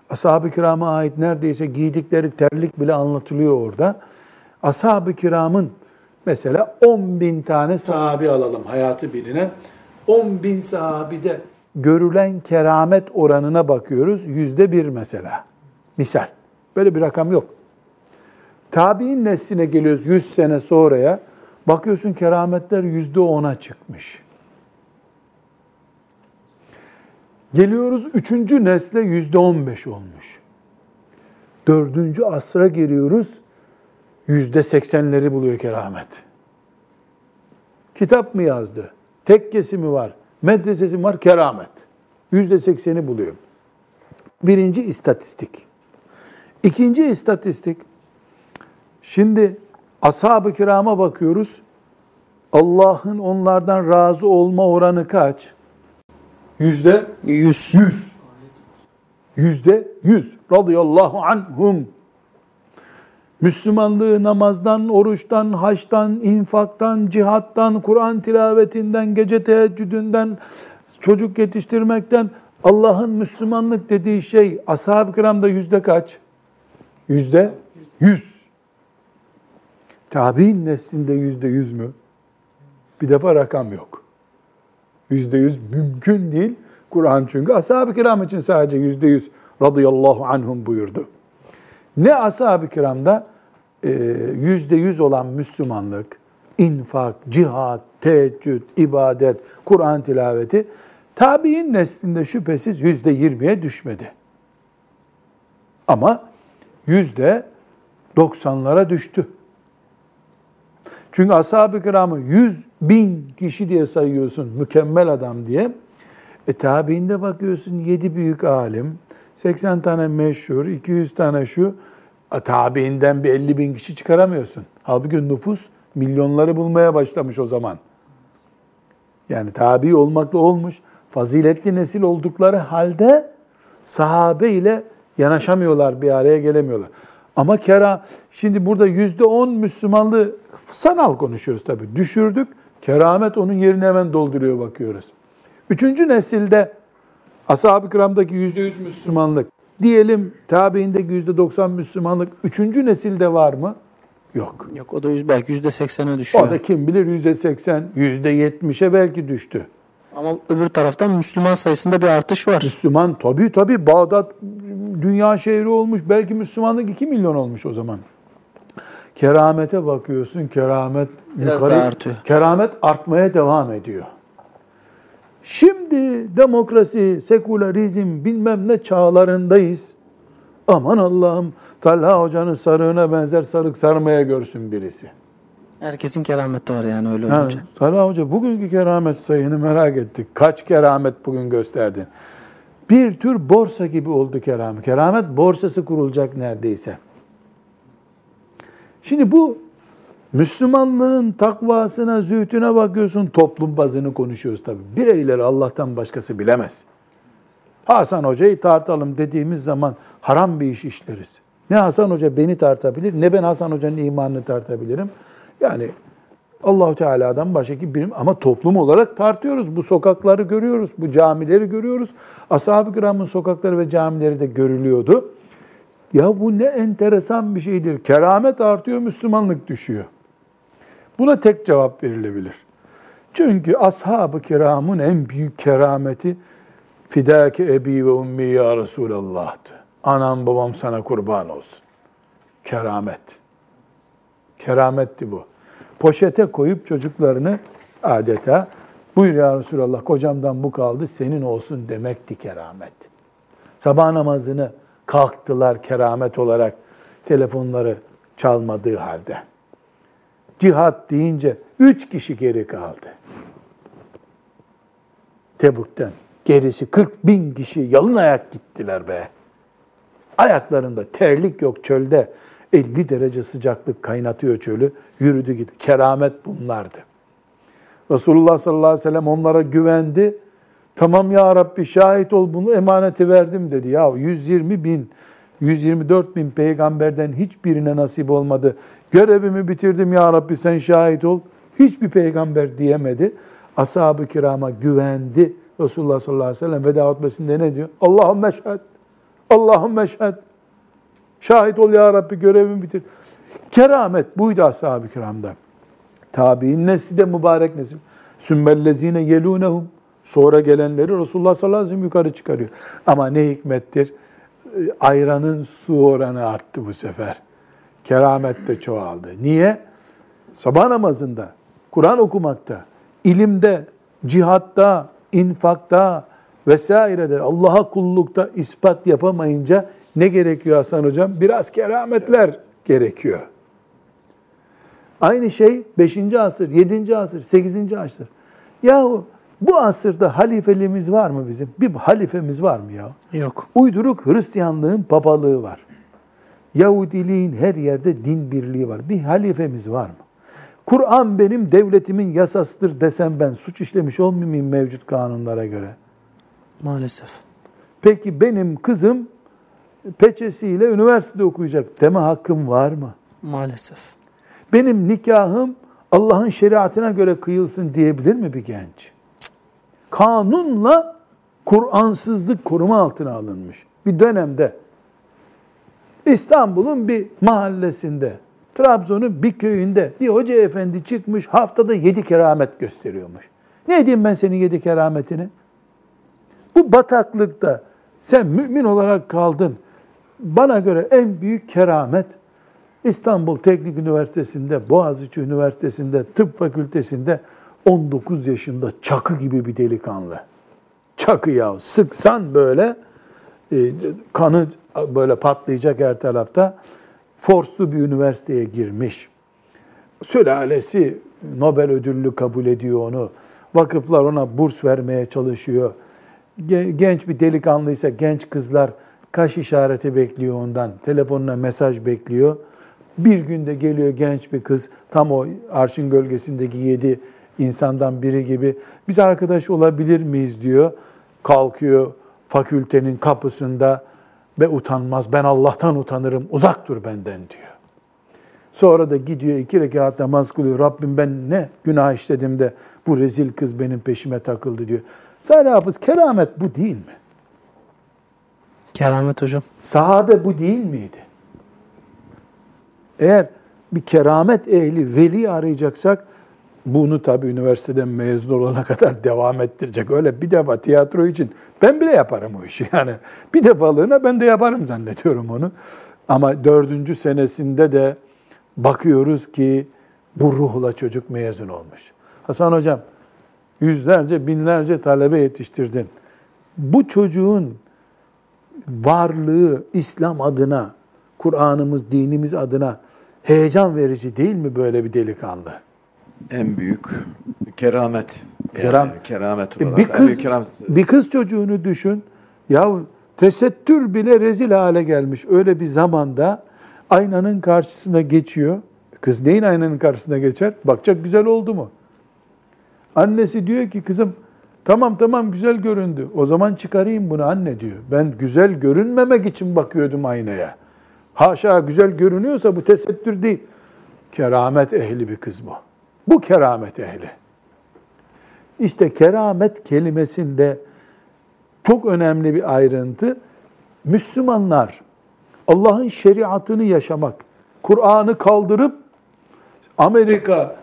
Ashab-ı kirama ait neredeyse giydikleri terlik bile anlatılıyor orada. Ashab-ı kiramın mesela 10 bin tane sahabi alalım hayatı bilinen. 10 bin sahabide görülen keramet oranına bakıyoruz. Yüzde bir mesela. Misal. Böyle bir rakam yok. Tabi'in nesline geliyoruz 100 sene sonraya. Bakıyorsun kerametler yüzde ona çıkmış. Geliyoruz üçüncü nesle yüzde on beş olmuş. Dördüncü asra geliyoruz yüzde seksenleri buluyor keramet. Kitap mı yazdı? Tekkesi mi var? Medresesi mi var? Keramet. Yüzde sekseni buluyor. Birinci istatistik. İkinci istatistik. Şimdi ashab-ı kirama bakıyoruz. Allah'ın onlardan razı olma oranı kaç? Yüzde Yüz. yüz. Yüzde yüz. Radıyallahu anhum. Müslümanlığı namazdan, oruçtan, haçtan, infaktan, cihattan, Kur'an tilavetinden, gece teheccüdünden, çocuk yetiştirmekten Allah'ın Müslümanlık dediği şey ashab-ı kiramda yüzde kaç? Yüzde yüz. Tabi'in neslinde yüzde yüz mü? Bir defa rakam yok. Yüzde yüz mümkün değil. Kur'an çünkü ashab-ı kiram için sadece yüzde yüz radıyallahu anhum buyurdu. Ne ashab-ı kiramda e, yüzde yüz olan Müslümanlık, infak, cihat, teheccüd, ibadet, Kur'an tilaveti tabi'in neslinde şüphesiz yüzde yirmiye düşmedi. Ama yüzde doksanlara düştü. Çünkü ashab-ı kiramı yüz bin kişi diye sayıyorsun, mükemmel adam diye. E tabiinde bakıyorsun yedi büyük alim, 80 tane meşhur, 200 tane şu, tabiinden bir 50 bin kişi çıkaramıyorsun. Halbuki nüfus milyonları bulmaya başlamış o zaman. Yani tabi olmakla olmuş, faziletli nesil oldukları halde sahabe ile yanaşamıyorlar, bir araya gelemiyorlar. Ama kera, şimdi burada yüzde on Müslümanlığı sanal konuşuyoruz tabii. Düşürdük, keramet onun yerini hemen dolduruyor bakıyoruz. Üçüncü nesilde ashab-ı kiramdaki yüzde yüz Müslümanlık, diyelim tabiindeki yüzde doksan Müslümanlık, üçüncü nesilde var mı? Yok. Yok o da yüz, belki yüzde seksene düşüyor. O da kim bilir yüzde seksen, yüzde yetmişe belki düştü. Ama öbür taraftan Müslüman sayısında bir artış var. Müslüman tabii tabii Bağdat dünya şehri olmuş. Belki Müslümanlık 2 milyon olmuş o zaman. Keramete bakıyorsun. Keramet Biraz daha artıyor. Keramet artmaya devam ediyor. Şimdi demokrasi, sekülerizm bilmem ne çağlarındayız. Aman Allah'ım Talha Hoca'nın sarığına benzer sarık sarmaya görsün birisi. Herkesin kerameti var yani öyle Yani, olunca. Talha Hoca bugünkü keramet sayını merak ettik. Kaç keramet bugün gösterdin? Bir tür borsa gibi oldu keramet. Keramet borsası kurulacak neredeyse. Şimdi bu Müslümanlığın takvasına, zühtüne bakıyorsun, toplum bazını konuşuyoruz tabii. Bireyleri Allah'tan başkası bilemez. Hasan Hoca'yı tartalım dediğimiz zaman haram bir iş işleriz. Ne Hasan Hoca beni tartabilir, ne ben Hasan Hoca'nın imanını tartabilirim. Yani Allahu Teala'dan başka ki birim ama toplum olarak tartıyoruz. Bu sokakları görüyoruz, bu camileri görüyoruz. Ashab-ı kiramın sokakları ve camileri de görülüyordu. Ya bu ne enteresan bir şeydir. Keramet artıyor, Müslümanlık düşüyor. Buna tek cevap verilebilir. Çünkü ashab-ı kiramın en büyük kerameti fidâke ebi ve ummi ya Resulallah'tı. Anam babam sana kurban olsun. Keramet. Kerametti bu. Poşete koyup çocuklarını adeta buyur ya Resulallah kocamdan bu kaldı senin olsun demekti keramet. Sabah namazını kalktılar keramet olarak telefonları çalmadığı halde. Cihat deyince üç kişi geri kaldı. Tebuk'ten. Gerisi 40 bin kişi yalın ayak gittiler be. Ayaklarında terlik yok çölde. 50 derece sıcaklık kaynatıyor çölü. Yürüdü gitti. Keramet bunlardı. Resulullah sallallahu aleyhi ve sellem onlara güvendi. Tamam ya Rabbi şahit ol bunu emaneti verdim dedi. Ya 120 bin, 124 bin peygamberden hiçbirine nasip olmadı. Görevimi bitirdim ya Rabbi sen şahit ol. Hiçbir peygamber diyemedi. Ashab-ı kirama güvendi. Resulullah sallallahu aleyhi ve sellem veda hutbesinde ne diyor? Allahümme eşhed. Allahümme eşhed. Şahit ol ya Rabbi görevimi bitir. Keramet buydu ashab-ı kiramda. Tabi'in nesli de mübarek nesil. Sümmellezine yelûnehum. Sonra gelenleri Resulullah sallallahu aleyhi ve sellem yukarı çıkarıyor. Ama ne hikmettir? Ayranın su oranı arttı bu sefer. Keramet de çoğaldı. Niye? Sabah namazında, Kur'an okumakta, ilimde, cihatta, infakta vesairede, Allah'a kullukta ispat yapamayınca ne gerekiyor Hasan Hocam? Biraz kerametler gerekiyor. Aynı şey 5. asır, 7. asır, 8. asır. Yahu bu asırda halifeliğimiz var mı bizim? Bir halifemiz var mı ya? Yok. Uyduruk Hristiyanlığın papalığı var. Yahudiliğin her yerde din birliği var. Bir halifemiz var mı? Kur'an benim devletimin yasasıdır desem ben suç işlemiş olmayayım mevcut kanunlara göre? Maalesef. Peki benim kızım peçesiyle üniversitede okuyacak deme hakkım var mı? Maalesef. Benim nikahım Allah'ın şeriatına göre kıyılsın diyebilir mi bir genç? Kanunla Kur'ansızlık koruma altına alınmış bir dönemde. İstanbul'un bir mahallesinde, Trabzon'un bir köyünde bir hoca efendi çıkmış haftada yedi keramet gösteriyormuş. Ne diyeyim ben senin yedi kerametini? Bu bataklıkta sen mümin olarak kaldın. Bana göre en büyük keramet İstanbul Teknik Üniversitesi'nde, Boğaziçi Üniversitesi'nde, tıp fakültesinde 19 yaşında çakı gibi bir delikanlı. Çakı ya sıksan böyle kanı böyle patlayacak her tarafta. Forslu bir üniversiteye girmiş. Sülalesi Nobel ödüllü kabul ediyor onu. Vakıflar ona burs vermeye çalışıyor. Genç bir delikanlıysa genç kızlar kaş işareti bekliyor ondan. Telefonuna mesaj bekliyor. Bir günde geliyor genç bir kız, tam o arşın gölgesindeki yedi insandan biri gibi. Biz arkadaş olabilir miyiz diyor. Kalkıyor fakültenin kapısında ve utanmaz. Ben Allah'tan utanırım, uzak dur benden diyor. Sonra da gidiyor iki rekat namaz kılıyor. Rabbim ben ne günah işledim de bu rezil kız benim peşime takıldı diyor. Salih Hafız keramet bu değil mi? Keramet hocam. Sahabe bu değil miydi? Eğer bir keramet ehli, veli arayacaksak bunu tabii üniversiteden mezun olana kadar devam ettirecek. Öyle bir defa tiyatro için ben bile yaparım o işi. Yani bir defalığına ben de yaparım zannediyorum onu. Ama dördüncü senesinde de bakıyoruz ki bu ruhla çocuk mezun olmuş. Hasan Hocam yüzlerce, binlerce talebe yetiştirdin. Bu çocuğun varlığı İslam adına, Kur'an'ımız, dinimiz adına heyecan verici değil mi böyle bir delikanlı? En büyük keramet. Yani Keram- keramet E, olarak. bir kız büyük keramet. bir kız çocuğunu düşün. Ya tesettür bile rezil hale gelmiş. Öyle bir zamanda aynanın karşısına geçiyor. Kız neyin aynanın karşısına geçer? Bakacak güzel oldu mu? Annesi diyor ki kızım tamam tamam güzel göründü. O zaman çıkarayım bunu anne diyor. Ben güzel görünmemek için bakıyordum aynaya. Haşa güzel görünüyorsa bu tesettür değil. Keramet ehli bir kız bu. Bu keramet ehli. İşte keramet kelimesinde çok önemli bir ayrıntı. Müslümanlar Allah'ın şeriatını yaşamak, Kur'an'ı kaldırıp Amerika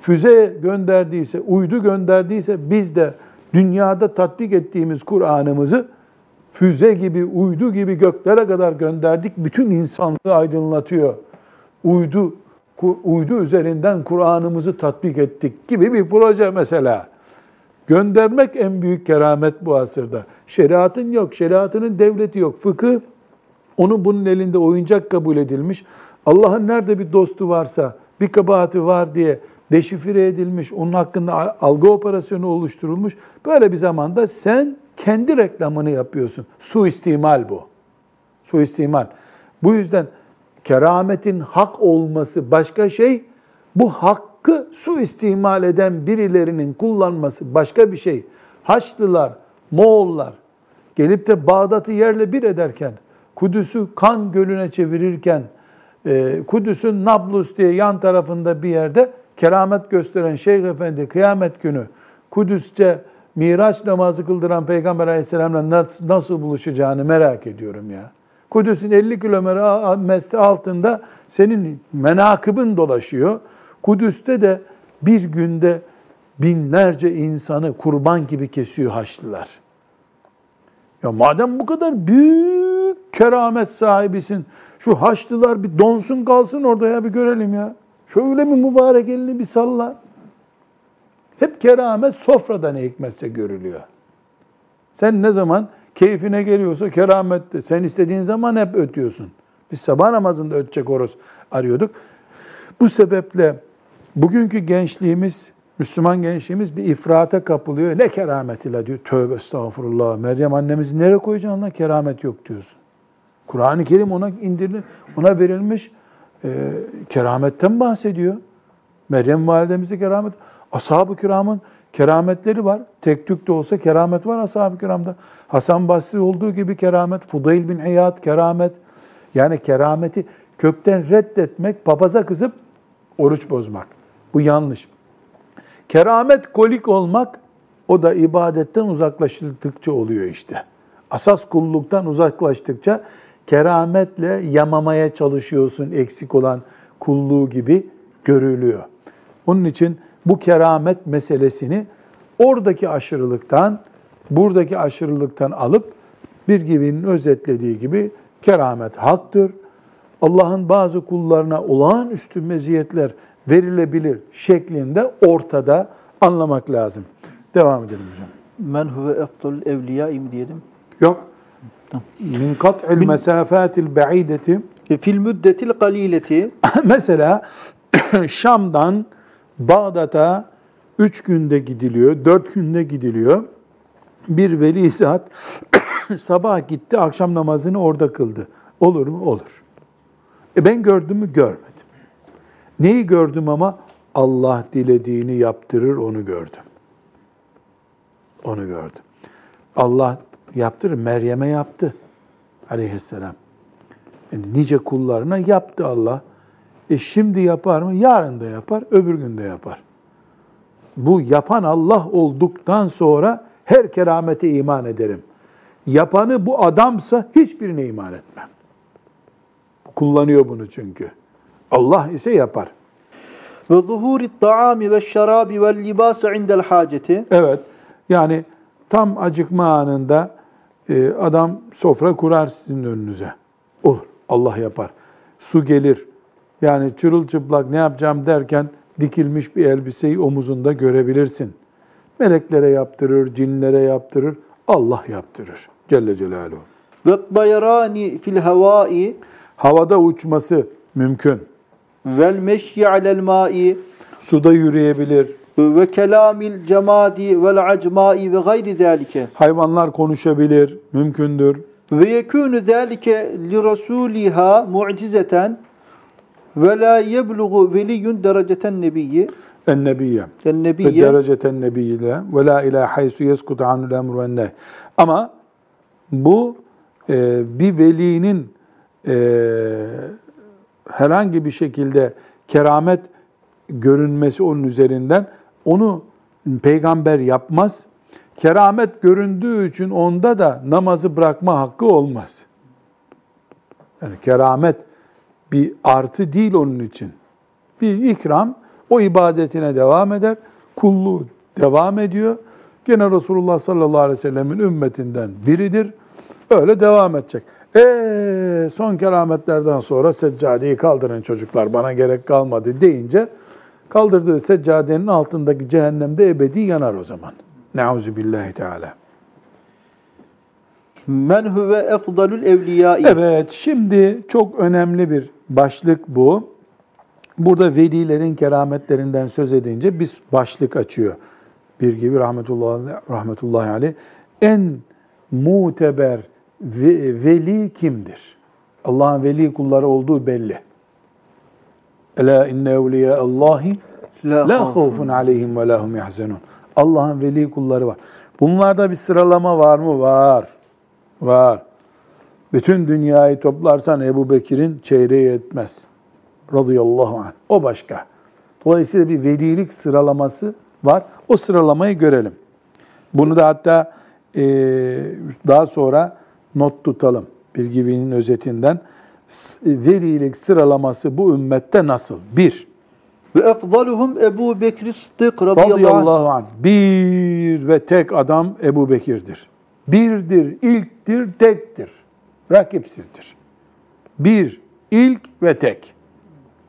füze gönderdiyse, uydu gönderdiyse biz de dünyada tatbik ettiğimiz Kur'an'ımızı füze gibi, uydu gibi göklere kadar gönderdik. Bütün insanlığı aydınlatıyor. Uydu uydu üzerinden Kur'an'ımızı tatbik ettik gibi bir proje mesela. Göndermek en büyük keramet bu asırda. Şeriatın yok, şeriatının devleti yok. Fıkıh onun bunun elinde oyuncak kabul edilmiş. Allah'ın nerede bir dostu varsa, bir kabahati var diye deşifre edilmiş, onun hakkında algı operasyonu oluşturulmuş. Böyle bir zamanda sen kendi reklamını yapıyorsun. Suistimal bu. Suistimal. Bu yüzden kerametin hak olması başka şey, bu hakkı suistimal eden birilerinin kullanması başka bir şey. Haçlılar, Moğollar gelip de Bağdat'ı yerle bir ederken, Kudüs'ü kan gölüne çevirirken, e, Kudüs'ün Nablus diye yan tarafında bir yerde keramet gösteren Şeyh Efendi kıyamet günü Kudüs'te Miraç namazı kıldıran Peygamber Aleyhisselam'la nasıl buluşacağını merak ediyorum ya. Kudüs'ün 50 kilometre altında senin menakıbın dolaşıyor. Kudüs'te de bir günde binlerce insanı kurban gibi kesiyor Haçlılar. Ya madem bu kadar büyük keramet sahibisin, şu Haçlılar bir donsun kalsın orada ya bir görelim ya. Şöyle bir mübarek elini bir salla. Hep keramet sofrada ne hikmetse görülüyor. Sen ne zaman keyfine geliyorsa keramette. Sen istediğin zaman hep ötüyorsun. Biz sabah namazında ötecek horoz arıyorduk. Bu sebeple bugünkü gençliğimiz, Müslüman gençliğimiz bir ifrata kapılıyor. Ne kerametiyle diyor. Tövbe estağfurullah. Meryem annemizi nereye koyacaksın lan? Keramet yok diyorsun. Kur'an-ı Kerim ona indirilmiş, ona verilmiş e, kerametten bahsediyor. Meryem validemize keramet. Ashab-ı kiramın kerametleri var. Tek tük de olsa keramet var ashab-ı kiramda. Hasan Basri olduğu gibi keramet, Fudayl bin İyad keramet. Yani kerameti kökten reddetmek, papaza kızıp oruç bozmak. Bu yanlış. Keramet kolik olmak, o da ibadetten uzaklaştıkça oluyor işte. Asas kulluktan uzaklaştıkça kerametle yamamaya çalışıyorsun eksik olan kulluğu gibi görülüyor. Onun için bu keramet meselesini oradaki aşırılıktan, buradaki aşırılıktan alıp bir gibinin özetlediği gibi keramet haktır. Allah'ın bazı kullarına olağanüstü meziyetler verilebilir şeklinde ortada anlamak lazım. Devam edelim hocam. Men huve efdalul evliya mi diyelim? Yok. Min kat'il mesafatil ba'ideti E, Fil müddetil galileti mesela Şam'dan Bağdat'a üç günde gidiliyor, dört günde gidiliyor. Bir veli zat sabah gitti, akşam namazını orada kıldı. Olur mu? Olur. E ben gördüm mü? Görmedim. Neyi gördüm ama? Allah dilediğini yaptırır, onu gördüm. Onu gördüm. Allah yaptırır, Meryem'e yaptı aleyhisselam. Yani nice kullarına yaptı Allah. E şimdi yapar mı? Yarın da yapar, öbür gün de yapar. Bu yapan Allah olduktan sonra her keramete iman ederim. Yapanı bu adamsa hiçbirine iman etmem. Kullanıyor bunu çünkü. Allah ise yapar. ve zuhuri taami ve şarabi ve libası indel haceti Evet. Yani tam acıkma anında e, adam sofra kurar sizin önünüze. Olur. Allah yapar. Su gelir. Yani çırılçıplak ne yapacağım derken dikilmiş bir elbiseyi omuzunda görebilirsin. Meleklere yaptırır, cinlere yaptırır. Allah yaptırır. Celle Celaluhu. ve dayrani fil havai Havada uçması mümkün. vel meşyi alel mai Suda yürüyebilir. ve kelamil cemadi vel acmai ve gayri zalike Hayvanlar konuşabilir. Mümkündür. ve yekunu zalike li rasuliha mu'cizeten ve la yebluğu veliyun dereceten nebiyyi en ve nebiyye dereceten nebiyyle ve la ilahe haysu yeskut anul emru ve nehy. Ama bu e, bir velinin e, herhangi bir şekilde keramet görünmesi onun üzerinden onu peygamber yapmaz. Keramet göründüğü için onda da namazı bırakma hakkı olmaz. Yani keramet bir artı değil onun için. Bir ikram, o ibadetine devam eder, kulluğu devam ediyor. Gene Resulullah sallallahu aleyhi ve sellemin ümmetinden biridir. Öyle devam edecek. E son kerametlerden sonra seccadeyi kaldırın çocuklar bana gerek kalmadı deyince kaldırdığı seccadenin altındaki cehennemde ebedi yanar o zaman. Nauzu billahi teala. Men huve efdalul evliyai Evet, şimdi çok önemli bir başlık bu. Burada velilerin kerametlerinden söz edince bir başlık açıyor. Bir gibi rahmetullahi, rahmetullahi aleyh. En muteber ve- veli kimdir? Allah'ın veli kulları olduğu belli. Ela inne evliya Allahi La havfun aleyhim ve lahum yahzenun. Allah'ın veli kulları var. Bunlarda bir sıralama var mı? Var. Var. Bütün dünyayı toplarsan Ebu Bekir'in çeyreği etmez. Radıyallahu anh. O başka. Dolayısıyla bir velilik sıralaması var. O sıralamayı görelim. Bunu da hatta e, daha sonra not tutalım. Bir gibinin özetinden. S- Velilik sıralaması bu ümmette nasıl? Bir, ve efdaluhum Ebu Bekir Sıddık radıyallahu anh. Bir ve tek adam Ebu Bekir'dir. Birdir, ilktir, tektir. Rakipsizdir. Bir, ilk ve tek.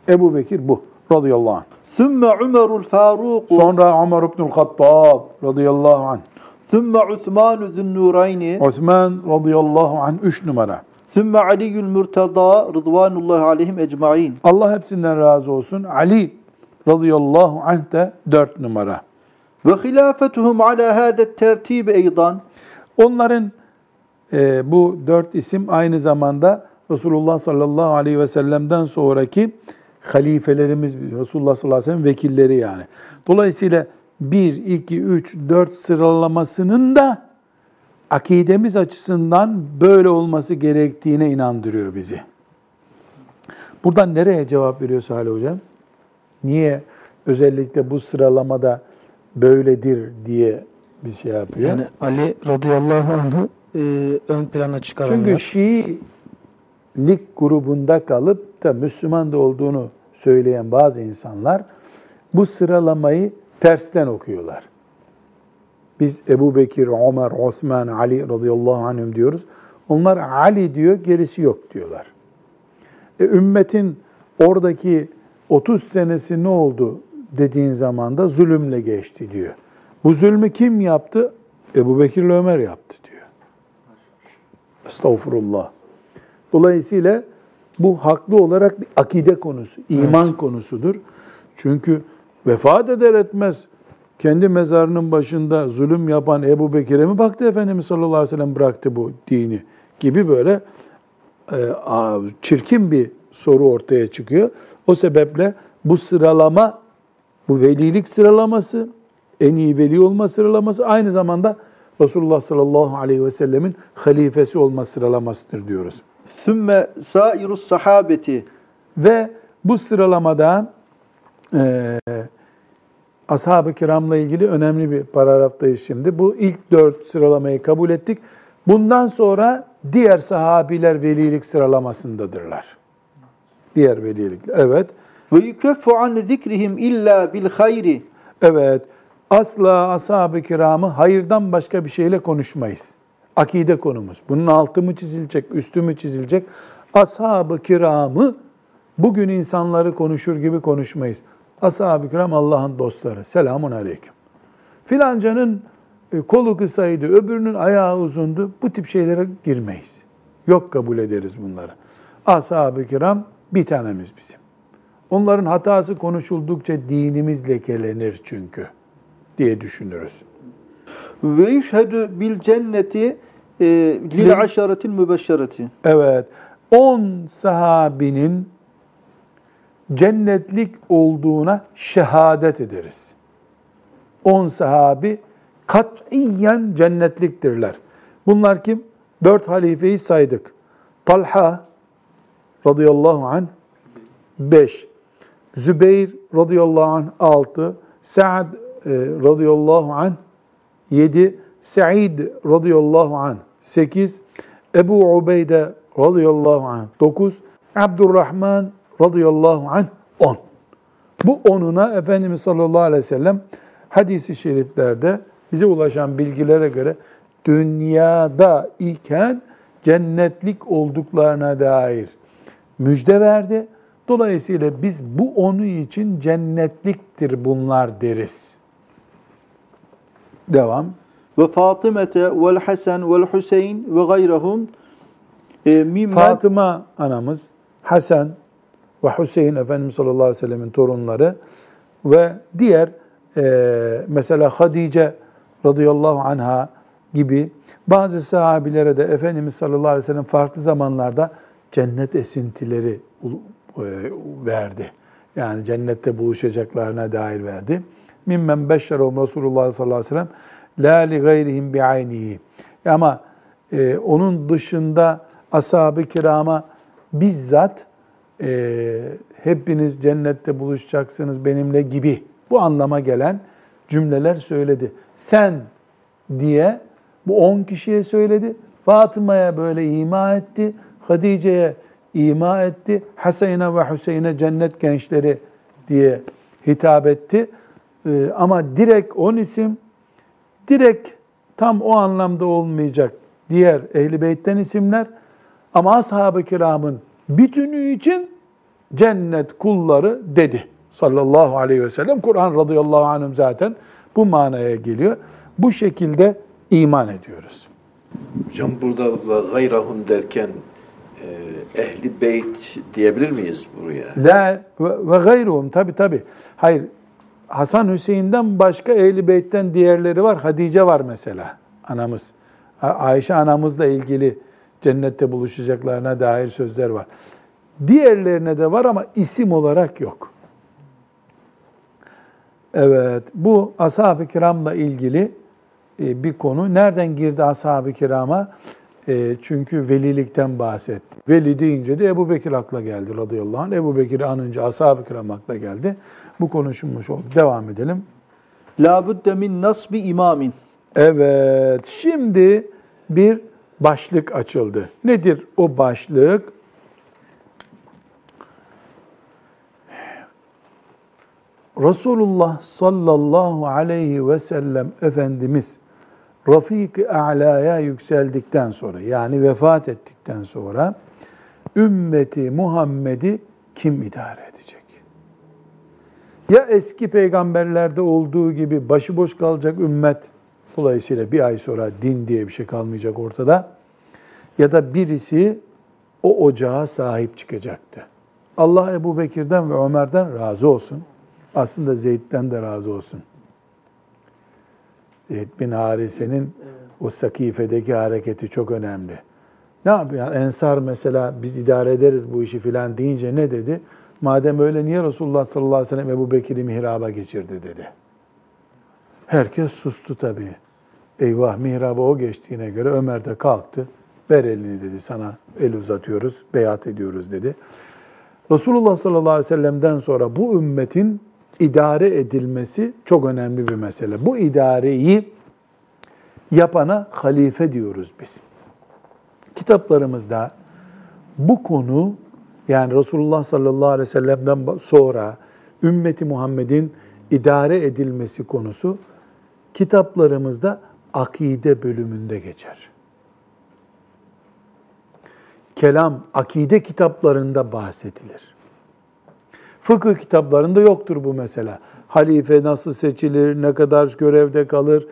Ebu Bekir bu. Radıyallahu anh. Sümme Ömerul Faruk Sonra Ömer ibnül Hattab radıyallahu anh. sümme Osman Zünnurayni Osman radıyallahu anh üç numara. sümme Aliyyül Mürtada rıdvanullahi aleyhim ecmain Allah hepsinden razı olsun. Ali radıyallahu anh de dört numara. ve hilafetuhum ala hâde tertib eydan Onların e, bu dört isim aynı zamanda Resulullah sallallahu aleyhi ve sellem'den sonraki halifelerimiz, Resulullah sallallahu aleyhi ve sellem vekilleri yani. Dolayısıyla 1, 2, 3, 4 sıralamasının da akidemiz açısından böyle olması gerektiğine inandırıyor bizi. Buradan nereye cevap veriyor Salih Hocam? Niye özellikle bu sıralamada böyledir diye bir şey yapıyor? Yani Ali radıyallahu anh'ı e, ön plana çıkaranlar. Çünkü Şiilik grubunda kalıp da Müslüman da olduğunu söyleyen bazı insanlar bu sıralamayı tersten okuyorlar. Biz Ebu Bekir, Ömer, Osman, Ali radıyallahu anhüm diyoruz. Onlar Ali diyor, gerisi yok diyorlar. E, ümmetin oradaki 30 senesi ne oldu dediğin zaman da zulümle geçti diyor. Bu zulmü kim yaptı? Ebu Bekir ile Ömer yaptı diyor. Estağfurullah. Dolayısıyla bu haklı olarak bir akide konusu, iman konusudur. Çünkü vefat eder etmez kendi mezarının başında zulüm yapan Ebu Bekir'e mi baktı Efendimiz sallallahu aleyhi ve sellem bıraktı bu dini gibi böyle e, a, çirkin bir soru ortaya çıkıyor. O sebeple bu sıralama, bu velilik sıralaması, en iyi veli olma sıralaması aynı zamanda Resulullah sallallahu aleyhi ve sellemin halifesi olma sıralamasıdır diyoruz. Sümme sairus sahabeti Ve bu sıralamada e, ashab-ı kiramla ilgili önemli bir paragraftayız şimdi. Bu ilk dört sıralamayı kabul ettik. Bundan sonra diğer sahabiler velilik sıralamasındadırlar. Diğer velilik. Evet. ve yukeffu an zikrihim illa bil hayri Evet. Asla ashab-ı kiramı hayırdan başka bir şeyle konuşmayız. Akide konumuz. Bunun altı mı çizilecek, üstü mü çizilecek? Ashab-ı kiramı bugün insanları konuşur gibi konuşmayız. Ashab-ı kiram Allah'ın dostları. Selamun aleyküm. Filancanın e, kolu kısaydı, öbürünün ayağı uzundu. Bu tip şeylere girmeyiz. Yok kabul ederiz bunları. Ashab-ı kiram bir tanemiz bizim. Onların hatası konuşuldukça dinimiz lekelenir çünkü diye düşünürüz. ve yüşhedü bil cenneti e, lil aşaretil mübeşşereti. Evet, 10 sahabinin cennetlik olduğuna şehadet ederiz. 10 sahabi katiyen cennetliktirler. Bunlar kim? Dört halifeyi saydık. Talha radıyallahu anh 5. Zübeyir radıyallahu anh 6. Sa'd radıyallahu anh 7. Sa'id radıyallahu anh 8. Ebu Ubeyde radıyallahu anh 9. Abdurrahman radıyallahu anh 10. Bu onuna Efendimiz sallallahu aleyhi ve sellem hadisi şeriflerde bize ulaşan bilgilere göre dünyada iken cennetlik olduklarına dair müjde verdi. Dolayısıyla biz bu onu için cennetliktir bunlar deriz. Devam. Ve Fatımete vel Hasan vel Hüseyin ve gayrahum e, mimmen Fatıma anamız, Hasan ve Hüseyin Efendimiz sallallahu aleyhi ve sellemin torunları ve diğer e, mesela Hadice radıyallahu anha gibi bazı sahabilere de Efendimiz sallallahu aleyhi ve sellem farklı zamanlarda cennet esintileri e, verdi. Yani cennette buluşacaklarına dair verdi. Mimmen beşşerahum Resulullah sallallahu aleyhi ve sellem la li bi aynihi. Ama e, onun dışında ashab-ı kirama bizzat e, hepiniz cennette buluşacaksınız benimle gibi bu anlama gelen cümleler söyledi. Sen diye bu on kişiye söyledi. Fatıma'ya böyle ima etti. Hadice'ye ima etti. Hasan'a ve Hüseyin'e cennet gençleri diye hitap etti. Ee, ama direkt on isim, direkt tam o anlamda olmayacak diğer ehli beytten isimler. Ama ashab-ı kiramın bütünü için cennet kulları dedi sallallahu aleyhi ve sellem. Kur'an radıyallahu anhüm zaten bu manaya geliyor. Bu şekilde iman ediyoruz. Hocam burada gayrahum derken e, ehli beyt diyebilir miyiz buraya? La ve, ve gayruhum tabi tabi. Hayır Hasan Hüseyin'den başka ehli beytten diğerleri var. Hadice var mesela anamız. Ayşe anamızla ilgili cennette buluşacaklarına dair sözler var. Diğerlerine de var ama isim olarak yok. Evet, bu ashab-ı kiramla ilgili e, bir konu. Nereden girdi ashab-ı kirama? E, çünkü velilikten bahsetti. Veli deyince de Ebu Bekir akla geldi radıyallahu anh. Ebu Bekir'i anınca ashab-ı kiram akla geldi. Bu konuşulmuş oldu. Devam edelim. La budde min nasbi imamin. Evet, şimdi bir başlık açıldı. Nedir o başlık? Resulullah sallallahu aleyhi ve sellem Efendimiz Rafik-i A'la'ya yükseldikten sonra yani vefat ettikten sonra ümmeti Muhammed'i kim idare edecek? Ya eski peygamberlerde olduğu gibi başıboş kalacak ümmet, dolayısıyla bir ay sonra din diye bir şey kalmayacak ortada, ya da birisi o ocağa sahip çıkacaktı. Allah Ebu Bekir'den ve Ömer'den razı olsun. Aslında Zeyd'den de razı olsun. Zeyd bin Harise'nin o sakifedeki hareketi çok önemli. Ne yapıyor? Yani Ensar mesela biz idare ederiz bu işi filan deyince ne dedi? Madem öyle niye Resulullah sallallahu aleyhi ve sellem Ebu Bekir'i mihraba geçirdi dedi. Herkes sustu tabii. Eyvah mihraba o geçtiğine göre Ömer de kalktı. Ver elini dedi sana el uzatıyoruz, beyat ediyoruz dedi. Resulullah sallallahu aleyhi ve sellem'den sonra bu ümmetin idare edilmesi çok önemli bir mesele. Bu idareyi yapana halife diyoruz biz. Kitaplarımızda bu konu yani Resulullah sallallahu aleyhi ve sellem'den sonra ümmeti Muhammed'in idare edilmesi konusu kitaplarımızda akide bölümünde geçer. Kelam, akide kitaplarında bahsedilir. Fıkıh kitaplarında yoktur bu mesela. Halife nasıl seçilir, ne kadar görevde kalır,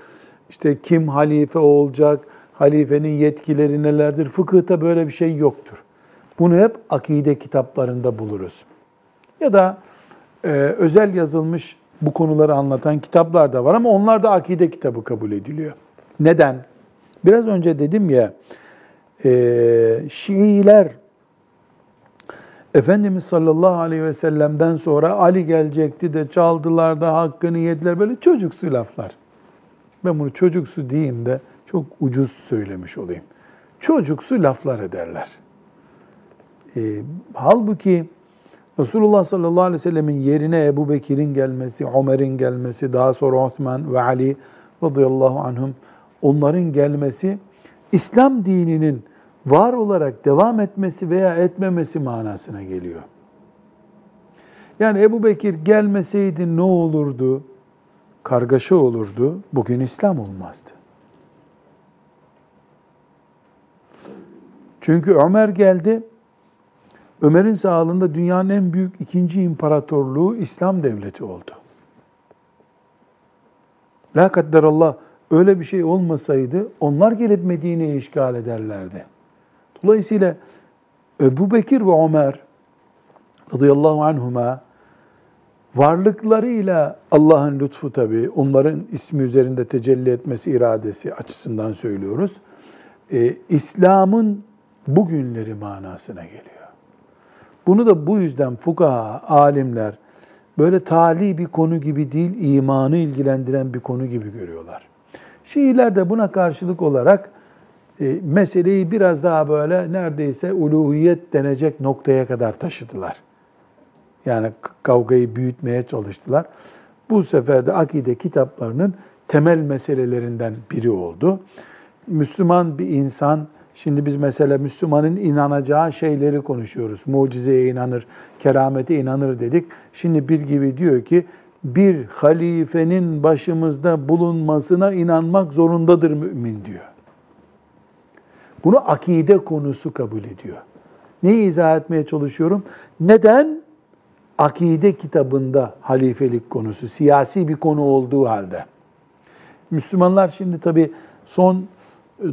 işte kim halife olacak, halifenin yetkileri nelerdir? Fıkıhta böyle bir şey yoktur. Bunu hep akide kitaplarında buluruz. Ya da e, özel yazılmış bu konuları anlatan kitaplar da var ama onlar da akide kitabı kabul ediliyor. Neden? Biraz önce dedim ya, e, Şiiler Efendimiz sallallahu aleyhi ve sellem'den sonra Ali gelecekti de çaldılar da hakkını yediler. Böyle çocuksu laflar. Ben bunu çocuksu diyeyim de çok ucuz söylemiş olayım. Çocuksu laflar ederler. E, halbuki Resulullah sallallahu aleyhi ve sellemin yerine Ebu Bekir'in gelmesi, Ömer'in gelmesi, daha sonra Osman ve Ali radıyallahu anhum onların gelmesi İslam dininin var olarak devam etmesi veya etmemesi manasına geliyor. Yani Ebu Bekir gelmeseydi ne olurdu? Kargaşa olurdu. Bugün İslam olmazdı. Çünkü Ömer geldi. Ömer'in sağlığında dünyanın en büyük ikinci imparatorluğu İslam devleti oldu. La kadderallah öyle bir şey olmasaydı onlar gelip Medine'yi işgal ederlerdi. Dolayısıyla Ebu Bekir ve Ömer radıyallahu anhuma varlıklarıyla Allah'ın lütfu tabi, onların ismi üzerinde tecelli etmesi iradesi açısından söylüyoruz. Ee, İslam'ın bugünleri manasına geliyor. Bunu da bu yüzden fukaha, alimler böyle tali bir konu gibi değil, imanı ilgilendiren bir konu gibi görüyorlar. Şiiler de buna karşılık olarak e, meseleyi biraz daha böyle neredeyse uluhiyet denecek noktaya kadar taşıdılar. Yani kavgayı büyütmeye çalıştılar. Bu sefer de akide kitaplarının temel meselelerinden biri oldu. Müslüman bir insan, şimdi biz mesela Müslümanın inanacağı şeyleri konuşuyoruz. Mucizeye inanır, keramete inanır dedik. Şimdi bir gibi diyor ki, bir halifenin başımızda bulunmasına inanmak zorundadır mümin diyor. Bunu akide konusu kabul ediyor. Neyi izah etmeye çalışıyorum? Neden akide kitabında halifelik konusu siyasi bir konu olduğu halde? Müslümanlar şimdi tabii son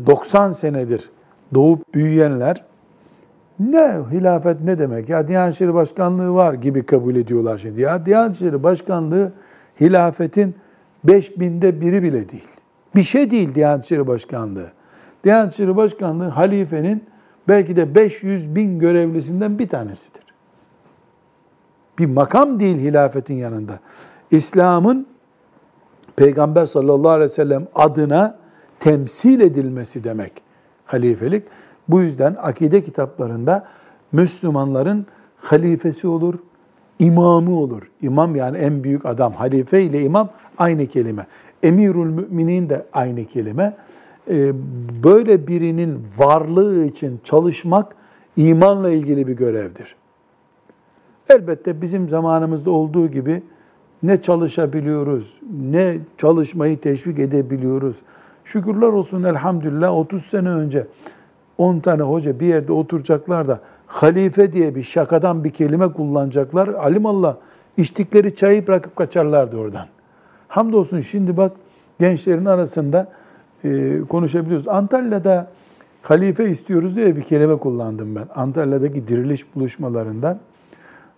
90 senedir doğup büyüyenler ne hilafet ne demek ya Diyanet İşleri Başkanlığı var gibi kabul ediyorlar şimdi. Ya Diyanet İşleri Başkanlığı hilafetin beş binde biri bile değil. Bir şey değil Diyanet İşleri Başkanlığı. Diyanet İşleri Başkanlığı halifenin belki de 500 bin görevlisinden bir tanesidir. Bir makam değil hilafetin yanında. İslam'ın Peygamber sallallahu aleyhi ve sellem adına temsil edilmesi demek halifelik. Bu yüzden akide kitaplarında Müslümanların halifesi olur, imamı olur. İmam yani en büyük adam. Halife ile imam aynı kelime. Emirül müminin de aynı kelime. Ee, Böyle birinin varlığı için çalışmak imanla ilgili bir görevdir. Elbette bizim zamanımızda olduğu gibi ne çalışabiliyoruz, ne çalışmayı teşvik edebiliyoruz. Şükürler olsun elhamdülillah 30 sene önce 10 tane hoca bir yerde oturacaklar da halife diye bir şakadan bir kelime kullanacaklar. Alimallah içtikleri çayı bırakıp kaçarlardı oradan. Hamdolsun şimdi bak gençlerin arasında e, konuşabiliyoruz. Antalya'da halife istiyoruz diye bir kelime kullandım ben. Antalya'daki diriliş buluşmalarından.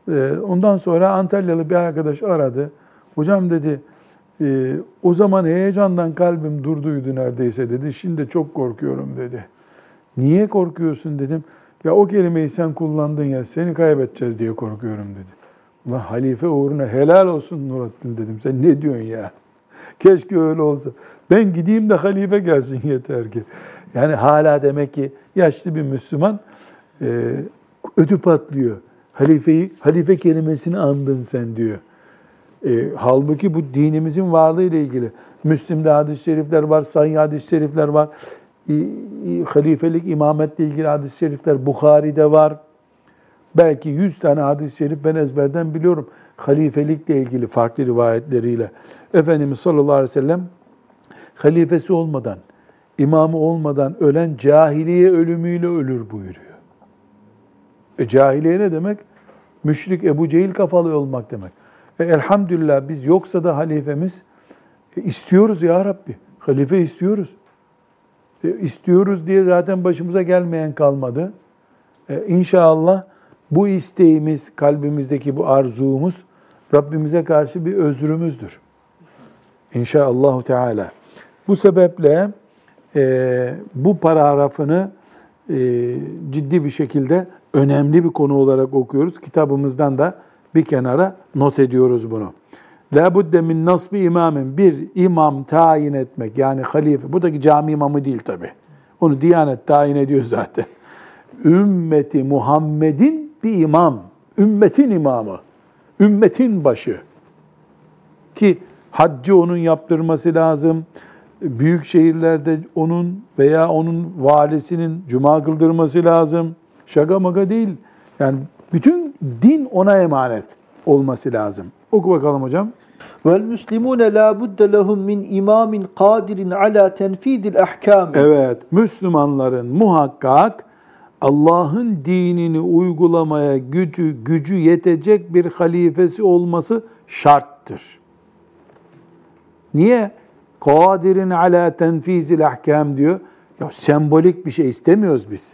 E, ondan sonra Antalyalı bir arkadaş aradı. Hocam dedi, e, o zaman heyecandan kalbim durduydu neredeyse dedi. Şimdi çok korkuyorum dedi. Niye korkuyorsun dedim. Ya o kelimeyi sen kullandın ya seni kaybedeceğiz diye korkuyorum dedi. Ulan halife uğruna helal olsun Nurattin dedim. Sen ne diyorsun ya? Keşke öyle olsa. Ben gideyim de halife gelsin yeter ki. Yani hala demek ki yaşlı bir Müslüman e, ödü patlıyor. Halifeyi, halife kelimesini andın sen diyor. E, halbuki bu dinimizin varlığı ile ilgili. Müslim'de hadis-i şerifler var, sahih hadis-i şerifler var. E, e, halifelik, imametle ilgili hadis-i şerifler Bukhari'de var. Belki 100 tane hadis-i şerif ben ezberden biliyorum. Halifelikle ilgili farklı rivayetleriyle. Efendimiz sallallahu aleyhi ve sellem halifesi olmadan, imamı olmadan ölen cahiliye ölümüyle ölür buyuruyor. E cahiliye ne demek? Müşrik Ebu Cehil kafalı olmak demek. E, elhamdülillah biz yoksa da halifemiz e, istiyoruz ya Rabbi. Halife istiyoruz. E, istiyoruz diye zaten başımıza gelmeyen kalmadı. E, inşallah bu isteğimiz, kalbimizdeki bu arzumuz Rabbimize karşı bir özrümüzdür. İnşaallahu Teala. Bu sebeple e, bu paragrafını e, ciddi bir şekilde önemli bir konu olarak okuyoruz. Kitabımızdan da bir kenara not ediyoruz bunu. La budde min nasbi imamin bir imam tayin etmek yani halife. Buradaki cami imamı değil tabi. Onu Diyanet tayin ediyor zaten. Ümmeti Muhammed'in bir imam. Ümmetin imamı. Ümmetin başı. Ki haccı onun yaptırması lazım. Büyük şehirlerde onun veya onun valisinin cuma kıldırması lazım. Şaka maka değil. Yani bütün din ona emanet olması lazım. Oku bakalım hocam. Vel muslimune la budde lehum min imamin kadirin ala tenfidil ahkam. Evet, Müslümanların muhakkak Allah'ın dinini uygulamaya gücü, gücü yetecek bir halifesi olması şarttır. Niye? Kadirin ala tenfizil ahkam diyor. Ya sembolik bir şey istemiyoruz biz.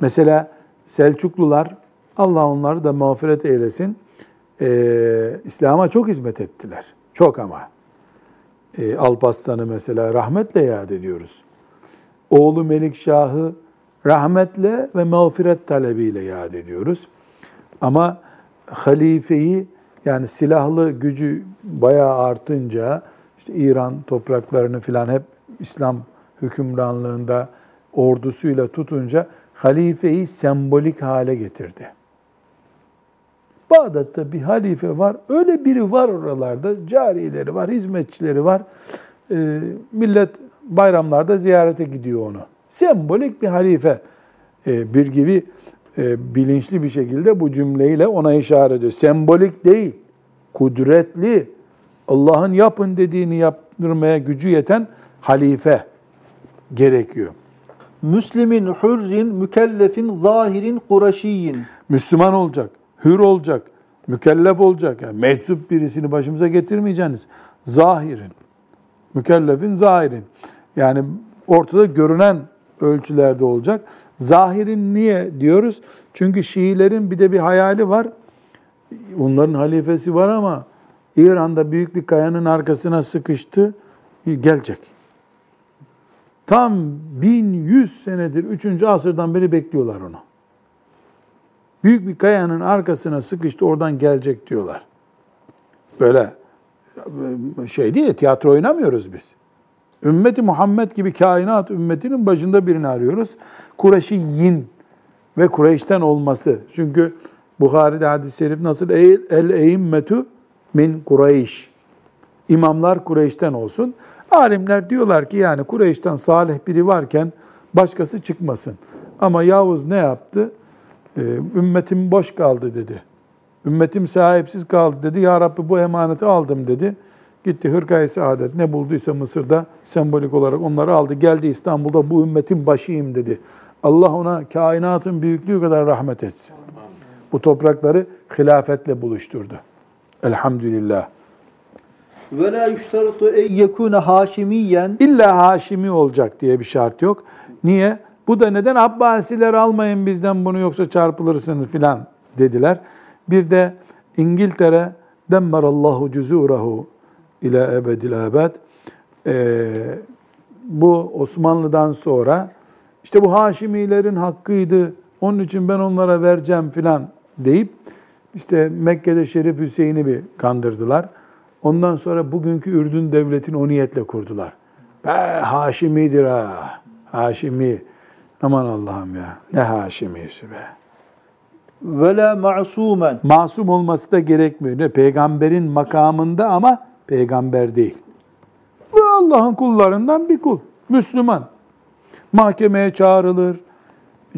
Mesela Selçuklular, Allah onları da mağfiret eylesin, e, İslam'a çok hizmet ettiler. Çok ama. E, Alparslan'ı mesela rahmetle yad ediyoruz. Oğlu Melikşah'ı rahmetle ve mağfiret talebiyle yad ediyoruz. Ama halifeyi yani silahlı gücü bayağı artınca işte İran topraklarını filan hep İslam hükümranlığında ordusuyla tutunca halifeyi sembolik hale getirdi. Bağdat'ta bir halife var. Öyle biri var oralarda. Carileri var, hizmetçileri var. E, millet bayramlarda ziyarete gidiyor onu. Sembolik bir halife. E, bir gibi e, bilinçli bir şekilde bu cümleyle ona işaret ediyor. Sembolik değil, kudretli, Allah'ın yapın dediğini yaptırmaya gücü yeten halife gerekiyor. Müslimin, hürrin, mükellefin, zahirin, kureşiyin. Müslüman olacak, hür olacak, mükellef olacak. Yani meczup birisini başımıza getirmeyeceksiniz. Zahirin, mükellefin zahirin. Yani ortada görünen ölçülerde olacak. Zahirin niye diyoruz? Çünkü Şiilerin bir de bir hayali var. Onların halifesi var ama İran'da büyük bir kayanın arkasına sıkıştı. Gelecek. Tam 1100 senedir, 3. asırdan beri bekliyorlar onu. Büyük bir kayanın arkasına sıkıştı, oradan gelecek diyorlar. Böyle şey değil, tiyatro oynamıyoruz biz. Ümmeti Muhammed gibi kainat ümmetinin başında birini arıyoruz. Kureyşiyin ve Kureyş'ten olması. Çünkü Bukhari'de hadis-i şerif nasıl? El eimmetu min Kureyş. İmamlar Kureyş'ten olsun. Alimler diyorlar ki yani Kureyş'ten salih biri varken başkası çıkmasın. Ama Yavuz ne yaptı? Ee, ümmetim boş kaldı dedi. Ümmetim sahipsiz kaldı dedi. Ya Rabbi bu emaneti aldım dedi. Gitti hırkayı saadet ne bulduysa Mısır'da sembolik olarak onları aldı. Geldi İstanbul'da bu ümmetin başıyım dedi. Allah ona kainatın büyüklüğü kadar rahmet etsin. Bu toprakları hilafetle buluşturdu. Elhamdülillah. Ve la yüşteratu en yekune haşimiyen İlla Haşimi olacak diye bir şart yok. Niye? Bu da neden Abbasiler almayın bizden bunu yoksa çarpılırsınız filan dediler. Bir de İngiltere demmerallahu cuzurahu ila ebedil abad. Ee, bu Osmanlı'dan sonra işte bu Haşimilerin hakkıydı. Onun için ben onlara vereceğim filan deyip işte Mekke'de Şerif Hüseyin'i bir kandırdılar. Ondan sonra bugünkü Ürdün devletini o niyetle kurdular. Be Haşimidir ha. Haşimi. Aman Allah'ım ya. Ne Haşimisi be. ve la ma'sumen Masum olması da gerekmiyor. Ne? Peygamberin makamında ama peygamber değil. Bu Allah'ın kullarından bir kul. Müslüman. Mahkemeye çağrılır.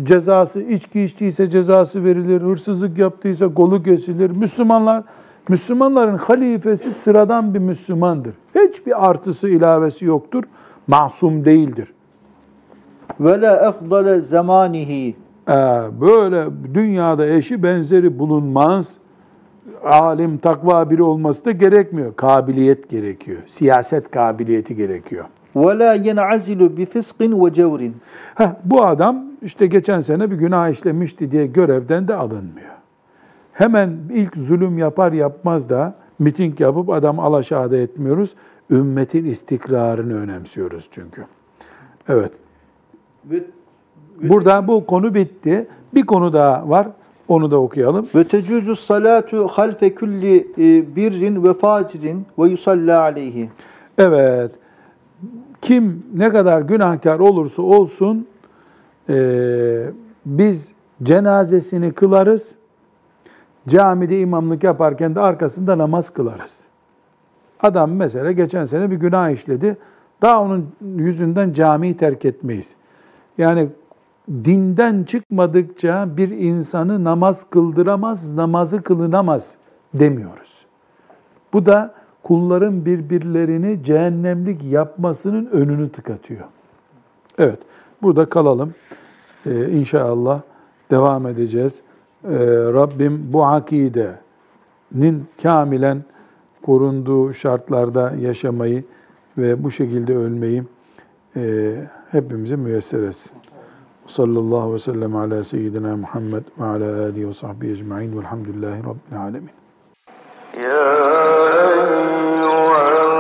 Cezası, içki içtiyse cezası verilir. Hırsızlık yaptıysa kolu kesilir. Müslümanlar, Müslümanların halifesi sıradan bir Müslümandır. Hiçbir artısı, ilavesi yoktur. Masum değildir. Ve la efdale zamanihi Ee, böyle dünyada eşi benzeri bulunmaz. Alim, takva biri olması da gerekmiyor. Kabiliyet gerekiyor. Siyaset kabiliyeti gerekiyor. ve la yen'azilu bi fiskin ve cevrin bu adam işte geçen sene bir günah işlemişti diye görevden de alınmıyor. Hemen ilk zulüm yapar yapmaz da miting yapıp adam alaşağıda etmiyoruz. Ümmetin istikrarını önemsiyoruz çünkü. Evet. Burada bu konu bitti. Bir konu daha var. Onu da okuyalım. ve tecuzu salatu halfe kulli e, birrin ve facirin ve yusalla aleyhi. Evet. Kim ne kadar günahkar olursa olsun eee, biz cenazesini kılarız. Camide imamlık yaparken de arkasında namaz kılarız. Adam mesela geçen sene bir günah işledi. Daha onun yüzünden camiyi terk etmeyiz. Yani dinden çıkmadıkça bir insanı namaz kıldıramaz, namazı kılınamaz demiyoruz. Bu da kulların birbirlerini cehennemlik yapmasının önünü tıkatıyor. Evet, burada kalalım. Ee, inşallah devam edeceğiz. Ee, Rabbim bu akidenin kamilen korunduğu şartlarda yaşamayı ve bu şekilde ölmeyi e, hepimizi müyesser etsin. Sallallahu aleyhi ve sellem ala seyyidina Muhammed ve ala alihi ve sahbihi ecma'in velhamdülillahi rabbil alemin. Ya eyyühe